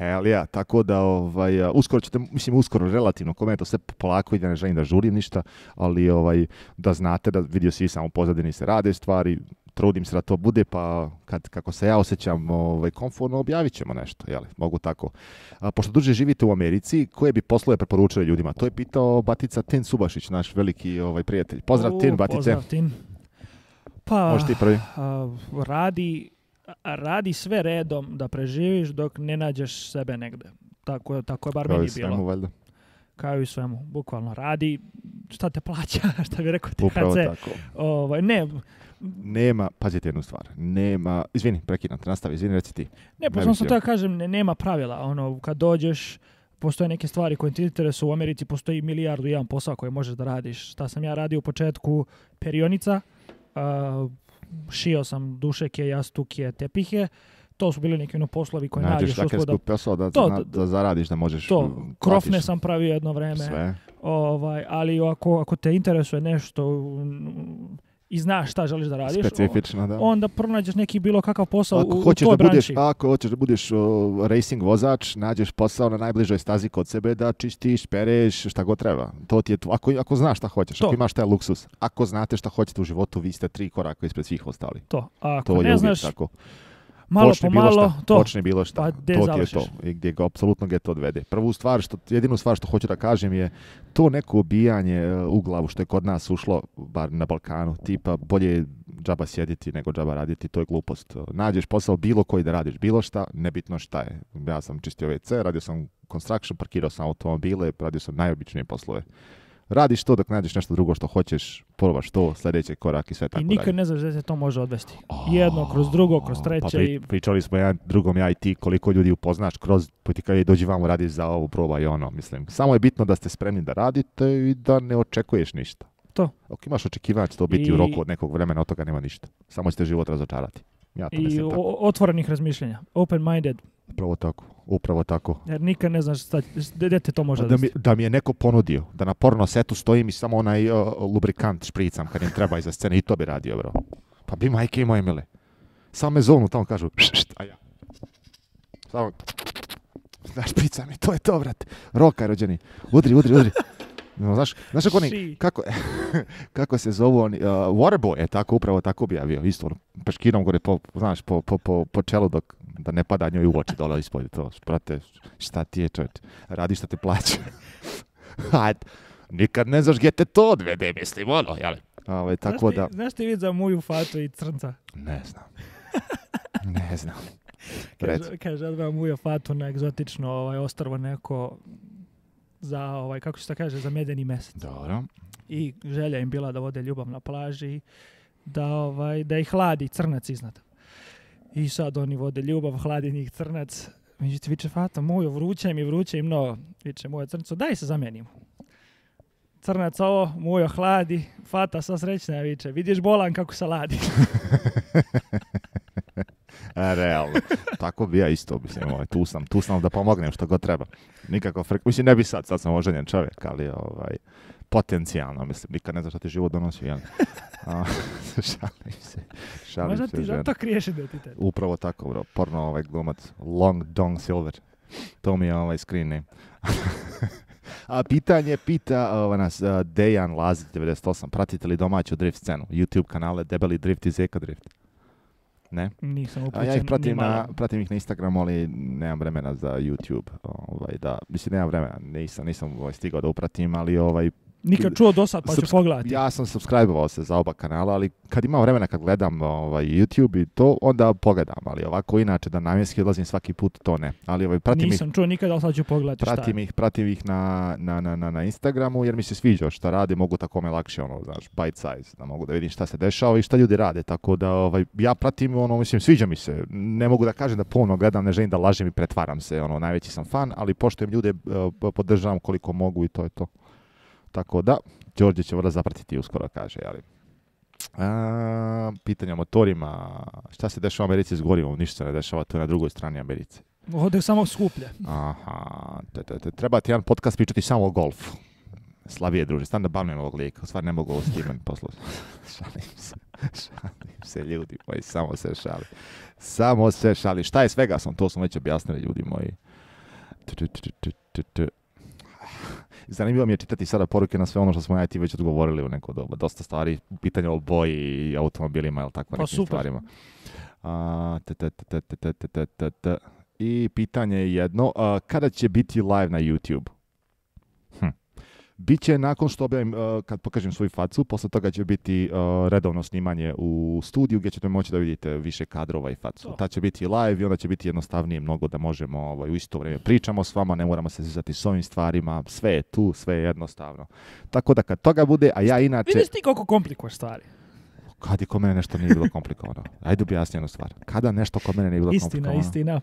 Hell ja, Tako da, ovaj, uskoro ćete, mislim, uskoro relativno, kome to sve polako ide, ne želim da žurim ništa, ali ovaj, da znate da vidio svi samo pozadini se rade stvari, trudim se da to bude, pa kad, kako se ja osjećam ovaj, komfortno, objavit ćemo nešto, jeli, mogu tako. A, pošto duže živite u Americi, koje bi poslove preporučili ljudima? To je pitao Batica Tin Subašić, naš veliki ovaj, prijatelj. Pozdrav Tin, Batice. Pozdrav Tin. Pa, ti prvi. radi radi sve redom da preživiš dok ne nađeš sebe negde. Tako, tako je bar Kao meni bilo. valjda. Kao i svemu, bukvalno. Radi, šta te plaća, šta bi rekao ti Upravo tako. Ovaj, ne, nema, pazite jednu stvar, nema, izvini, prekinam te, nastavi, izvini, reci ti. Ne, pa sam to kažem, ne, nema pravila, ono, kad dođeš, postoje neke stvari koje ti interesu u Americi, postoji milijardu i jedan posao koje možeš da radiš. Šta sam ja radio u početku, perionica, uh, šio sam dušeke, jastuke, tepihe, to su bili neki ono poslovi koje nađeš. Nađeš da, da, to, da zaradiš, da možeš... To, krofne sam pravio jedno vrijeme. Ovaj, ali ako, ako te interesuje nešto i znaš šta želiš da radiš, Specifično, da. onda pronađeš neki bilo kakav posao ako u, hoćeš da branči. Ako hoćeš da budeš uh, racing vozač, nađeš posao na najbližoj stazi kod sebe da čistiš, pereš, šta god treba. To ti je, ako, ako znaš šta hoćeš, to. ako imaš taj luksus, ako znate šta hoćete u životu, vi ste tri koraka ispred svih ostali. To, ako to je znaš, tako malo počne po bilo malo šta, to. Počni bilo šta. Pa gdje to I gdje ga apsolutno geto to odvede. Prvu stvar, što, jedinu stvar što hoću da kažem je to neko ubijanje e, u glavu što je kod nas ušlo, bar na Balkanu, tipa bolje džaba sjediti nego džaba raditi, to je glupost. Nađeš posao bilo koji da radiš, bilo šta, nebitno šta je. Ja sam čistio WC, radio sam construction, parkirao sam automobile, radio sam najobičnije poslove radiš to dok nađeš nešto drugo što hoćeš, probaš to, sljedeći korak i sve tako I nikad ne znaš gdje se to može odvesti. Jedno kroz drugo, kroz pa treće. Pa pričali smo drugom ja i ti koliko ljudi upoznaš kroz potikaj dođi vamo radiš za ovo, i ono. Mislim, samo je bitno da ste spremni da radite i da ne očekuješ ništa. To. Ako imaš očekivanje će to biti u roku od nekog vremena, od toga nema ništa. Samo ćete život razočarati. Ja I otvorenih razmišljanja. Open-minded. Upravo tako. Upravo tako. Jer nikad ne znaš šta, gdje to može da, mi, da mi je neko ponudio, da na porno setu stojim i samo onaj lubrikant špricam kad im treba iza scene i to bi radio, bro. Pa bi majke i moje mile. Samo me zovnu, tamo kažu, ja. Samo, znaš, špricam i to je to, vrat. Roka je rođeni. Udri, udri, udri. No, znaš, znaš kako, oni, kako, kako se zovu oni, uh, Waterboy je tako upravo tako objavio, isto ono, peškinom gore po, znaš, po, po, po, po čelu dok da ne pada njoj u oči dole ispod to. Prate, šta ti je čovječ, radi šta te plaća. Hajde, nikad ne znaš gdje te to odvede, mislim, ono, jel? Ove, ovaj, tako znaš ti, da... Znaš ti vid za moju fatu i crnca? Ne znam. ne znam. Kaže, kaže, moju fatu na egzotično ovaj, ostrovo neko za, ovaj, kako se to kaže, za medeni mjesec. Dobro. I želja im bila da vode ljubav na plaži, da, ovaj, da ih hladi crnac iznad. I sad oni vode ljubav, hladi njih crnac. Međutim, viče Fata, mojo, vruće mi, vruće no, viče moje crncu, daj se zamenimo. Crnac ovo, mujo hladi, Fata sva srećna, viče, vidiš bolan kako se ladi. realno. Tako bi ja isto, mislim, ovaj, tu sam, tu sam da pomognem što god treba. Nikako frk... Mislim, ne bi sad, sad sam oženjen čovjek, ali ovaj, potencijalno, mislim, nikad ne znaš šta ti život donosi, jel? šalim se, šalim Možda se. Možda ti ti te... Upravo tako, bro, porno ovaj glumac, Long Dong Silver. To mi je ovaj screen name. A pitanje pita ova nas Dejan Lazić 98. Pratite li domaću drift scenu? YouTube kanale Debeli Drift i Zeka Drift. Ne? Nisam Ja ih pratim, na, pratim ih na Instagram, ali nemam vremena za YouTube. Ovaj, da, mislim, nemam vremena, nisam, nisam ovaj, stigao da upratim, ali ovaj, Nikad čuo do sad, pa ću pogledati. Ja sam subscribe se za oba kanala, ali kad imam vremena kad gledam ovaj, YouTube i to, onda pogledam, ali ovako inače da namjenski odlazim svaki put, to ne. Ali, ovaj, pratim Nisam ih, čuo nikad, ali sad ću pogledati pratim Ih, pratim ih na, na, na, na, Instagramu jer mi se sviđa šta rade, mogu tako me lakše, ono, znaš, bite size, da mogu da vidim šta se dešava i šta ljudi rade, tako da ovaj, ja pratim, ono, mislim, sviđa mi se. Ne mogu da kažem da puno gledam, ne želim da lažem i pretvaram se, ono, najveći sam fan, ali poštujem ljude, eh, podržavam koliko mogu i to je to. Tako da, Đorđe će vrlo zapratiti uskoro, kaže, ali... A, pitanje o motorima, šta se dešava u Americi s gorivom, ništa ne dešava, to na drugoj strani Americe. Ode samo skuplje. Aha, treba ti jedan podcast pričati samo o golfu. Slavije, druže, stan da bavim ovog lijeka. stvar ne mogu ovo s poslušati. šalim se, šalim se, ljudi moji, samo se šali. Samo se šali. Šta je s Vegasom, to smo već objasnili, ljudi moji. Zanimljivo mi je čitati sada poruke na sve ono što smo ja i ti već odgovorili u neko doba. Dosta stvari, pitanje o boji i automobilima, ili tako pa nekim stvarima. A, I pitanje je jedno, kada će biti live na YouTube? Biće nakon što objavim, e, kad pokažem svoju facu, posle toga će biti e, redovno snimanje u studiju gdje ćete moći da vidite više kadrova i facu. Ta će biti live i onda će biti jednostavnije mnogo da možemo ovaj, u isto vrijeme pričamo s vama, ne moramo se zizati s ovim stvarima, sve je tu, sve je jednostavno. Tako da kad toga bude, a ja inače... Vidiš ti koliko komplikuješ stvari kad je kod mene nešto nije bilo komplikovano? Ajde objasni jednu stvar. Kada nešto kod mene nije bilo komplikovano? Istina, istina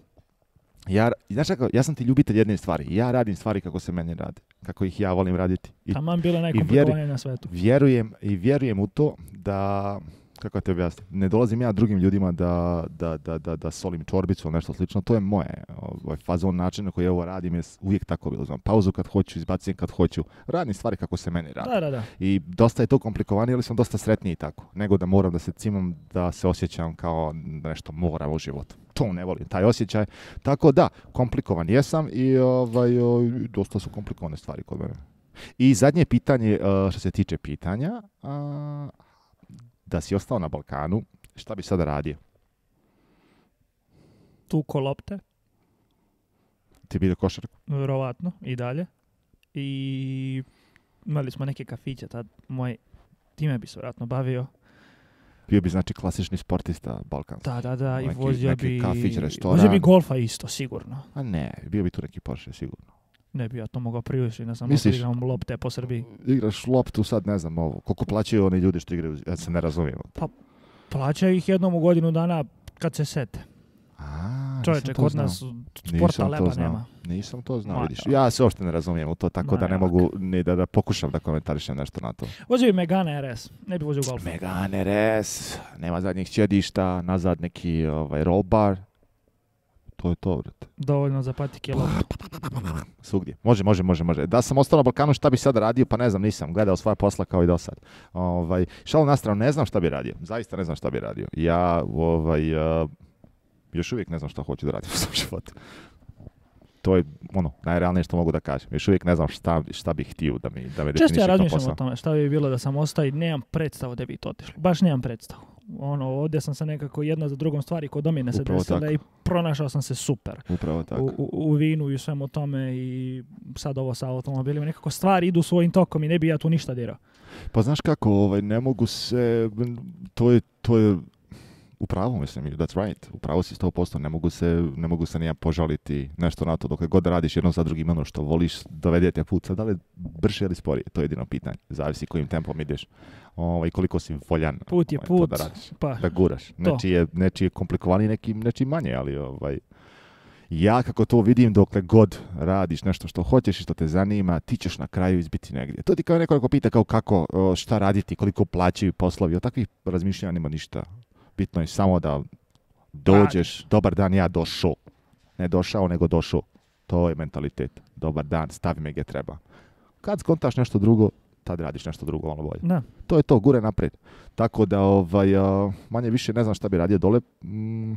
ja, znaš kako, ja sam ti ljubitelj jedne stvari. Ja radim stvari kako se meni rade, kako ih ja volim raditi. I, bilo na svetu. Vjerujem, I vjerujem u to da kako te objasnim, ne dolazim ja drugim ljudima da, da, da, da, da solim čorbicu ili nešto slično, to je moje. Ovaj fazon način na koji ovo radim je uvijek tako bilo. Znam, pauzu kad hoću, izbacim kad hoću. Radim stvari kako se meni radi. Da, da, da. I dosta je to komplikovanije, ali sam dosta sretniji tako. Nego da moram da se cimam, da se osjećam kao da nešto moram u životu. To ne volim, taj osjećaj. Tako da, komplikovan jesam i ovaj, dosta su komplikovane stvari kod mene. I zadnje pitanje eh, što se tiče pitanja, da si ostao na Balkanu, šta bi sada radio? Tuko lopte. Ti bio košarku? Vjerovatno, i dalje. I imali smo neke kafiće tad, moj time bi se vjerojatno bavio. Bio bi znači klasični sportista balkan Da, da, da, neki, i vozio bi... kafić, bi golfa isto, sigurno. A ne, bio bi tu neki Porsche, sigurno ne bi ja to mogao priušiti, ne znam, Misliš, igram lopte po Srbiji. Igraš loptu sad, ne znam, ovo, koliko plaćaju oni ljudi što igraju, ja se ne razumijem. Pa, plaćaju ih jednom u godinu dana kad se sete. A, Čovječe, kod nas sporta leba nema. Nisam to znao, vidiš. Ja se uopšte ne razumijem u to, tako da ne mogu ni da, da pokušam da komentarišem nešto na to. Vozi bi Megane RS, ne bi vozio golf. Megane RS, nema zadnjih čedišta, nazad neki ovaj, bar to je to, brate. Dovoljno za patike Svugdje. Može, može, može, može. Da sam ostao na Balkanu, šta bi sad radio? Pa ne znam, nisam. Gledao svoje posla kao i do sad. Ovaj, šalo na stranu, ne znam šta bi radio. Zaista ne znam šta bi radio. Ja, ovaj, eh, još uvijek ne znam šta hoću da radim u svom životu. To je ono, najrealnije što mogu da kažem. Još uvijek ne znam šta, šta bih htio da mi, da me Često ja razmišljam o tome šta bi bilo da sam ostao i nemam predstavu da bi to otišlo. Baš nemam predstavu ono, ovdje sam se nekako jedna za drugom stvari kod domine se desila i pronašao sam se super. Upravo tako. U, u, vinu i svemu tome i sad ovo sa automobilima. Nekako stvari idu svojim tokom i ne bi ja tu ništa dirao. Pa znaš kako, ovaj, ne mogu se, to je, to je u pravu, mislim, that's right, u pravu si 100%, ne mogu se, ne mogu se nija požaliti nešto na to, dok god radiš jedno za drugim ono što voliš, dovedete put, sad da li brže ili sporije, to je jedino pitanje, zavisi kojim tempom ideš ovaj, koliko si voljan put je ovaj, put, da, radiš, pa, da guraš. Znači je, nečiji je nekim neki, manje, ali ovaj, ja kako to vidim, dokle god radiš nešto što hoćeš i što te zanima, ti ćeš na kraju izbiti negdje. To ti kao neko pita kao kako, šta raditi, koliko plaćaju poslovi, o takvih razmišljanja nema ništa Bitno je samo da dođeš, dobar dan, ja došao. Ne došao, nego došao. To je mentalitet. Dobar dan, stavi me gdje treba. Kad skontaš nešto drugo, tad radiš nešto drugo malo bolje. Da. To je to, gure naprijed. Tako da ovaj, manje više ne znam šta bi radio dole. Mm,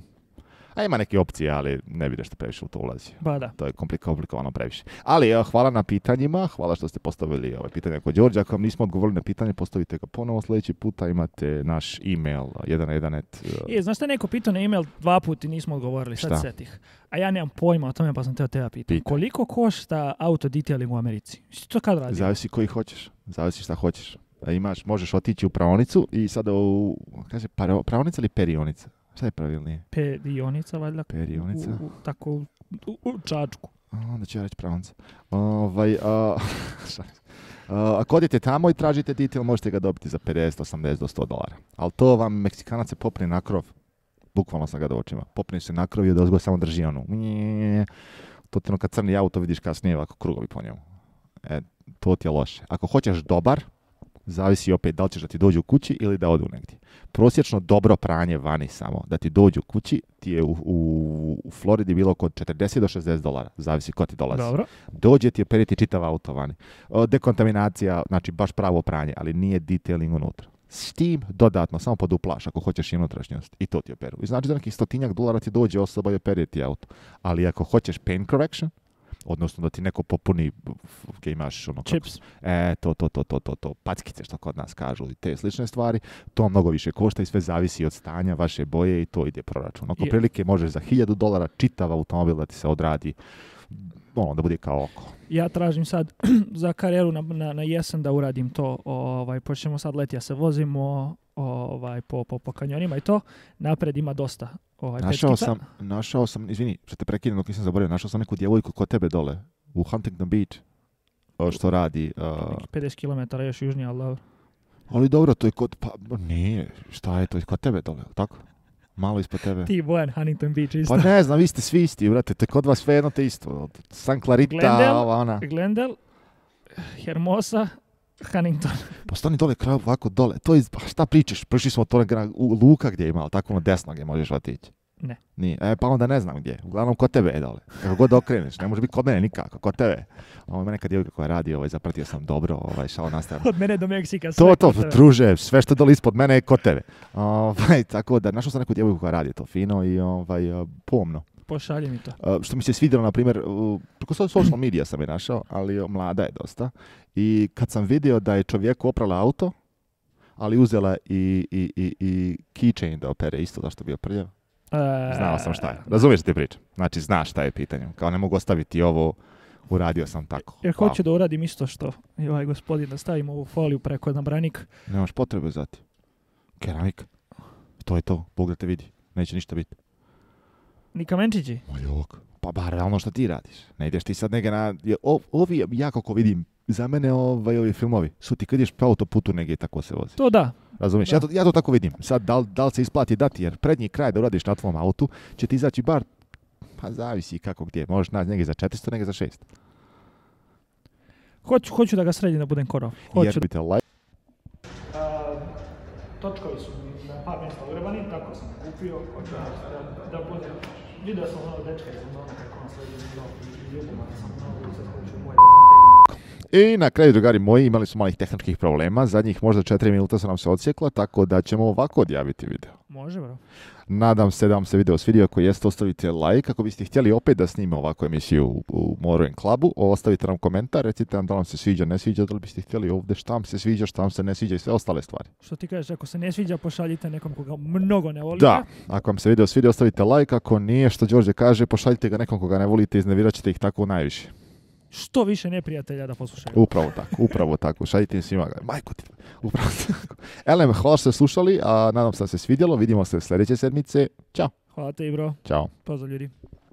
a ima neke opcije, ali ne vidiš što previše u to ulazi. Ba, da. To je komplikovano previše. Ali evo, hvala na pitanjima, hvala što ste postavili ove pitanje kod Đorđa. Ako vam nismo odgovorili na pitanje, postavite ga ponovo sljedeći puta, imate naš email 111. Je, e, e, znaš šta je neko pitao na email dva puta i nismo odgovorili, sad se setih. A ja nemam pojma o tome, pa sam teo teba pitao. Koliko košta auto detailing u Americi? To kad radi? Zavisi koji hoćeš, zavisi šta hoćeš. Imaš, možeš otići u pravonicu i sada u, kaže, pravonica ili perionica? Šta je pravilnije? Perionica, valjda. Perionica. U, u, tako, u, u čačku. Onda ću ja reći pravonca. Ovaj, a, a, ako odete tamo i tražite detail, možete ga dobiti za 50, 80 do 100 dolara. Ali to vam Meksikanac se popne na krov. Bukvalno sam ga do očima. Popne se na krov i odozgo samo drži ono... To ti ono kad crni auto vidiš kasnije ovako krugovi po njemu. E, to ti je loše. Ako hoćeš dobar, zavisi opet da li ćeš da ti dođu u kući ili da odu negdje. Prosječno dobro pranje vani samo, da ti dođu kući, ti je u, u, u Floridi bilo oko 40 do 60 dolara, zavisi ko ti dolazi. Dobro. Dođe ti je periti čitav auto vani. Dekontaminacija, znači baš pravo pranje, ali nije detailing unutra. S tim dodatno, samo poduplaš ako hoćeš i unutrašnjost. I to ti operu. I znači da nekih stotinjak dolara ti dođe osoba i operiti auto. Ali ako hoćeš pain correction, odnosno da ti neko popuni, gdje imaš ono... Chips. e, to, to, to, to, to, to, packice što kod nas kažu i te slične stvari, to mnogo više košta i sve zavisi od stanja vaše boje i to ide proračun. Oko prilike možeš za 1000 dolara čitav automobil da ti se odradi ono, da bude kao oko. Ja tražim sad za karijeru na, na, na, jesen da uradim to, ovaj, počnemo sad leti, ja se vozimo ovaj, po, po, po kanjonima i to, napred ima dosta. Ovaj, našao, sam, našao sam, izvini, što te prekinem nisam zaboravio, našao sam neku djevojku kod tebe dole, u Huntington Beach, što radi. Uh, 50 km još južnije, ali dobro. Ali dobro, to je kod, pa nije, šta je to, kod tebe dole, tako? Malo ispod tebe. Ti Bojan Huntington Beach isto. Pa ne znam, vi ste svi isti, brate. Te kod vas sve jedno te isto. San Clarita, Glendale, ova ona. Glendale, Hermosa, Huntington. Pa stani dole, kraj ovako dole. To je, pa šta pričaš? Prišli smo od toga u Luka gdje je imao, tako na ono desno gdje možeš otići. Ne. Nije. E, pa onda ne znam gdje. Uglavnom, kod tebe je dole. Kako god okreneš, ne može biti kod mene nikako, kod tebe. Ovo ima neka djevojka koja radi, ovaj, zapratio sam dobro, ovaj, šao nastavno. Od mene do Meksika. Sve to, to, druže, sve što dole ispod mene je kod tebe. Ovaj, tako da, našao sam neku djevojku koja radi to fino i ovaj, pomno. Pošalje mi to. E, što mi se svidjelo, na primjer, preko social media sam je našao, ali mlada je dosta. I kad sam vidio da je čovjeku oprala auto, ali uzela i, i, i, i keychain da opere, isto zašto bio prljav E, Znao sam šta je. Razumiješ ti priču. Znači, znaš šta je pitanje. Kao ne mogu ostaviti ovo, uradio sam tako. Jer hoću da uradim isto što I ovaj gospodin, da stavim ovu foliju preko na branik. Nemaš potrebe za ti. keramik To je to. Bog da te vidi. Neće ništa biti. Ni kamenčići? Pa bar realno što ti radiš. Ne ideš ti sad negdje na... ovi, ja kako vidim, za mene ovaj, ovi filmovi su ti kad ideš po putu negdje tako se vozi. To da. Razumiješ? Ja to, ja to tako vidim. Sad, da li, da li se isplati dati, jer prednji kraj da uradiš na tvom autu će ti izaći bar, pa zavisi kako gdje. Možeš naći negdje za 400, negdje za 600. Hoću, hoću da ga sredim da budem korov. Hoću. Jer te laj... Uh, točkovi su na par mjesta ogrebani, tako sam kupio. Hoću da, da budem... Vidio sam ono dečka, ono kako on sve i ljubom, ali sam ono uzet, hoću moje i na kraju, drugari moji, imali smo malih tehničkih problema. Zadnjih možda 4 minuta su nam se odsjekla, tako da ćemo ovako odjaviti video. Može, bro. Nadam se da vam se video svidio. Ako jeste, ostavite like. Ako biste htjeli opet da snime ovakvu emisiju u, u Morning Clubu, ostavite nam komentar, recite nam da vam se sviđa, ne sviđa, da li biste htjeli ovdje šta vam se sviđa, šta vam se ne sviđa i sve ostale stvari. Što ti kažeš, ako se ne sviđa, pošaljite nekom koga mnogo ne volite. Da, ako vam se video svidio, ostavite like. Ako nije, što Đorđe kaže, pošaljite ga nekom koga ne volite, iznevirat ćete ih tako najviše što više neprijatelja da poslušaju. Upravo tako, upravo tako. Šaljite im svima. Majko ti, upravo tako. Elem, hvala što ste slušali, a nadam se da se svidjelo. Vidimo se sljedeće sedmice. Ćao. Hvala te, bro. Ćao. Pozdrav ljudi.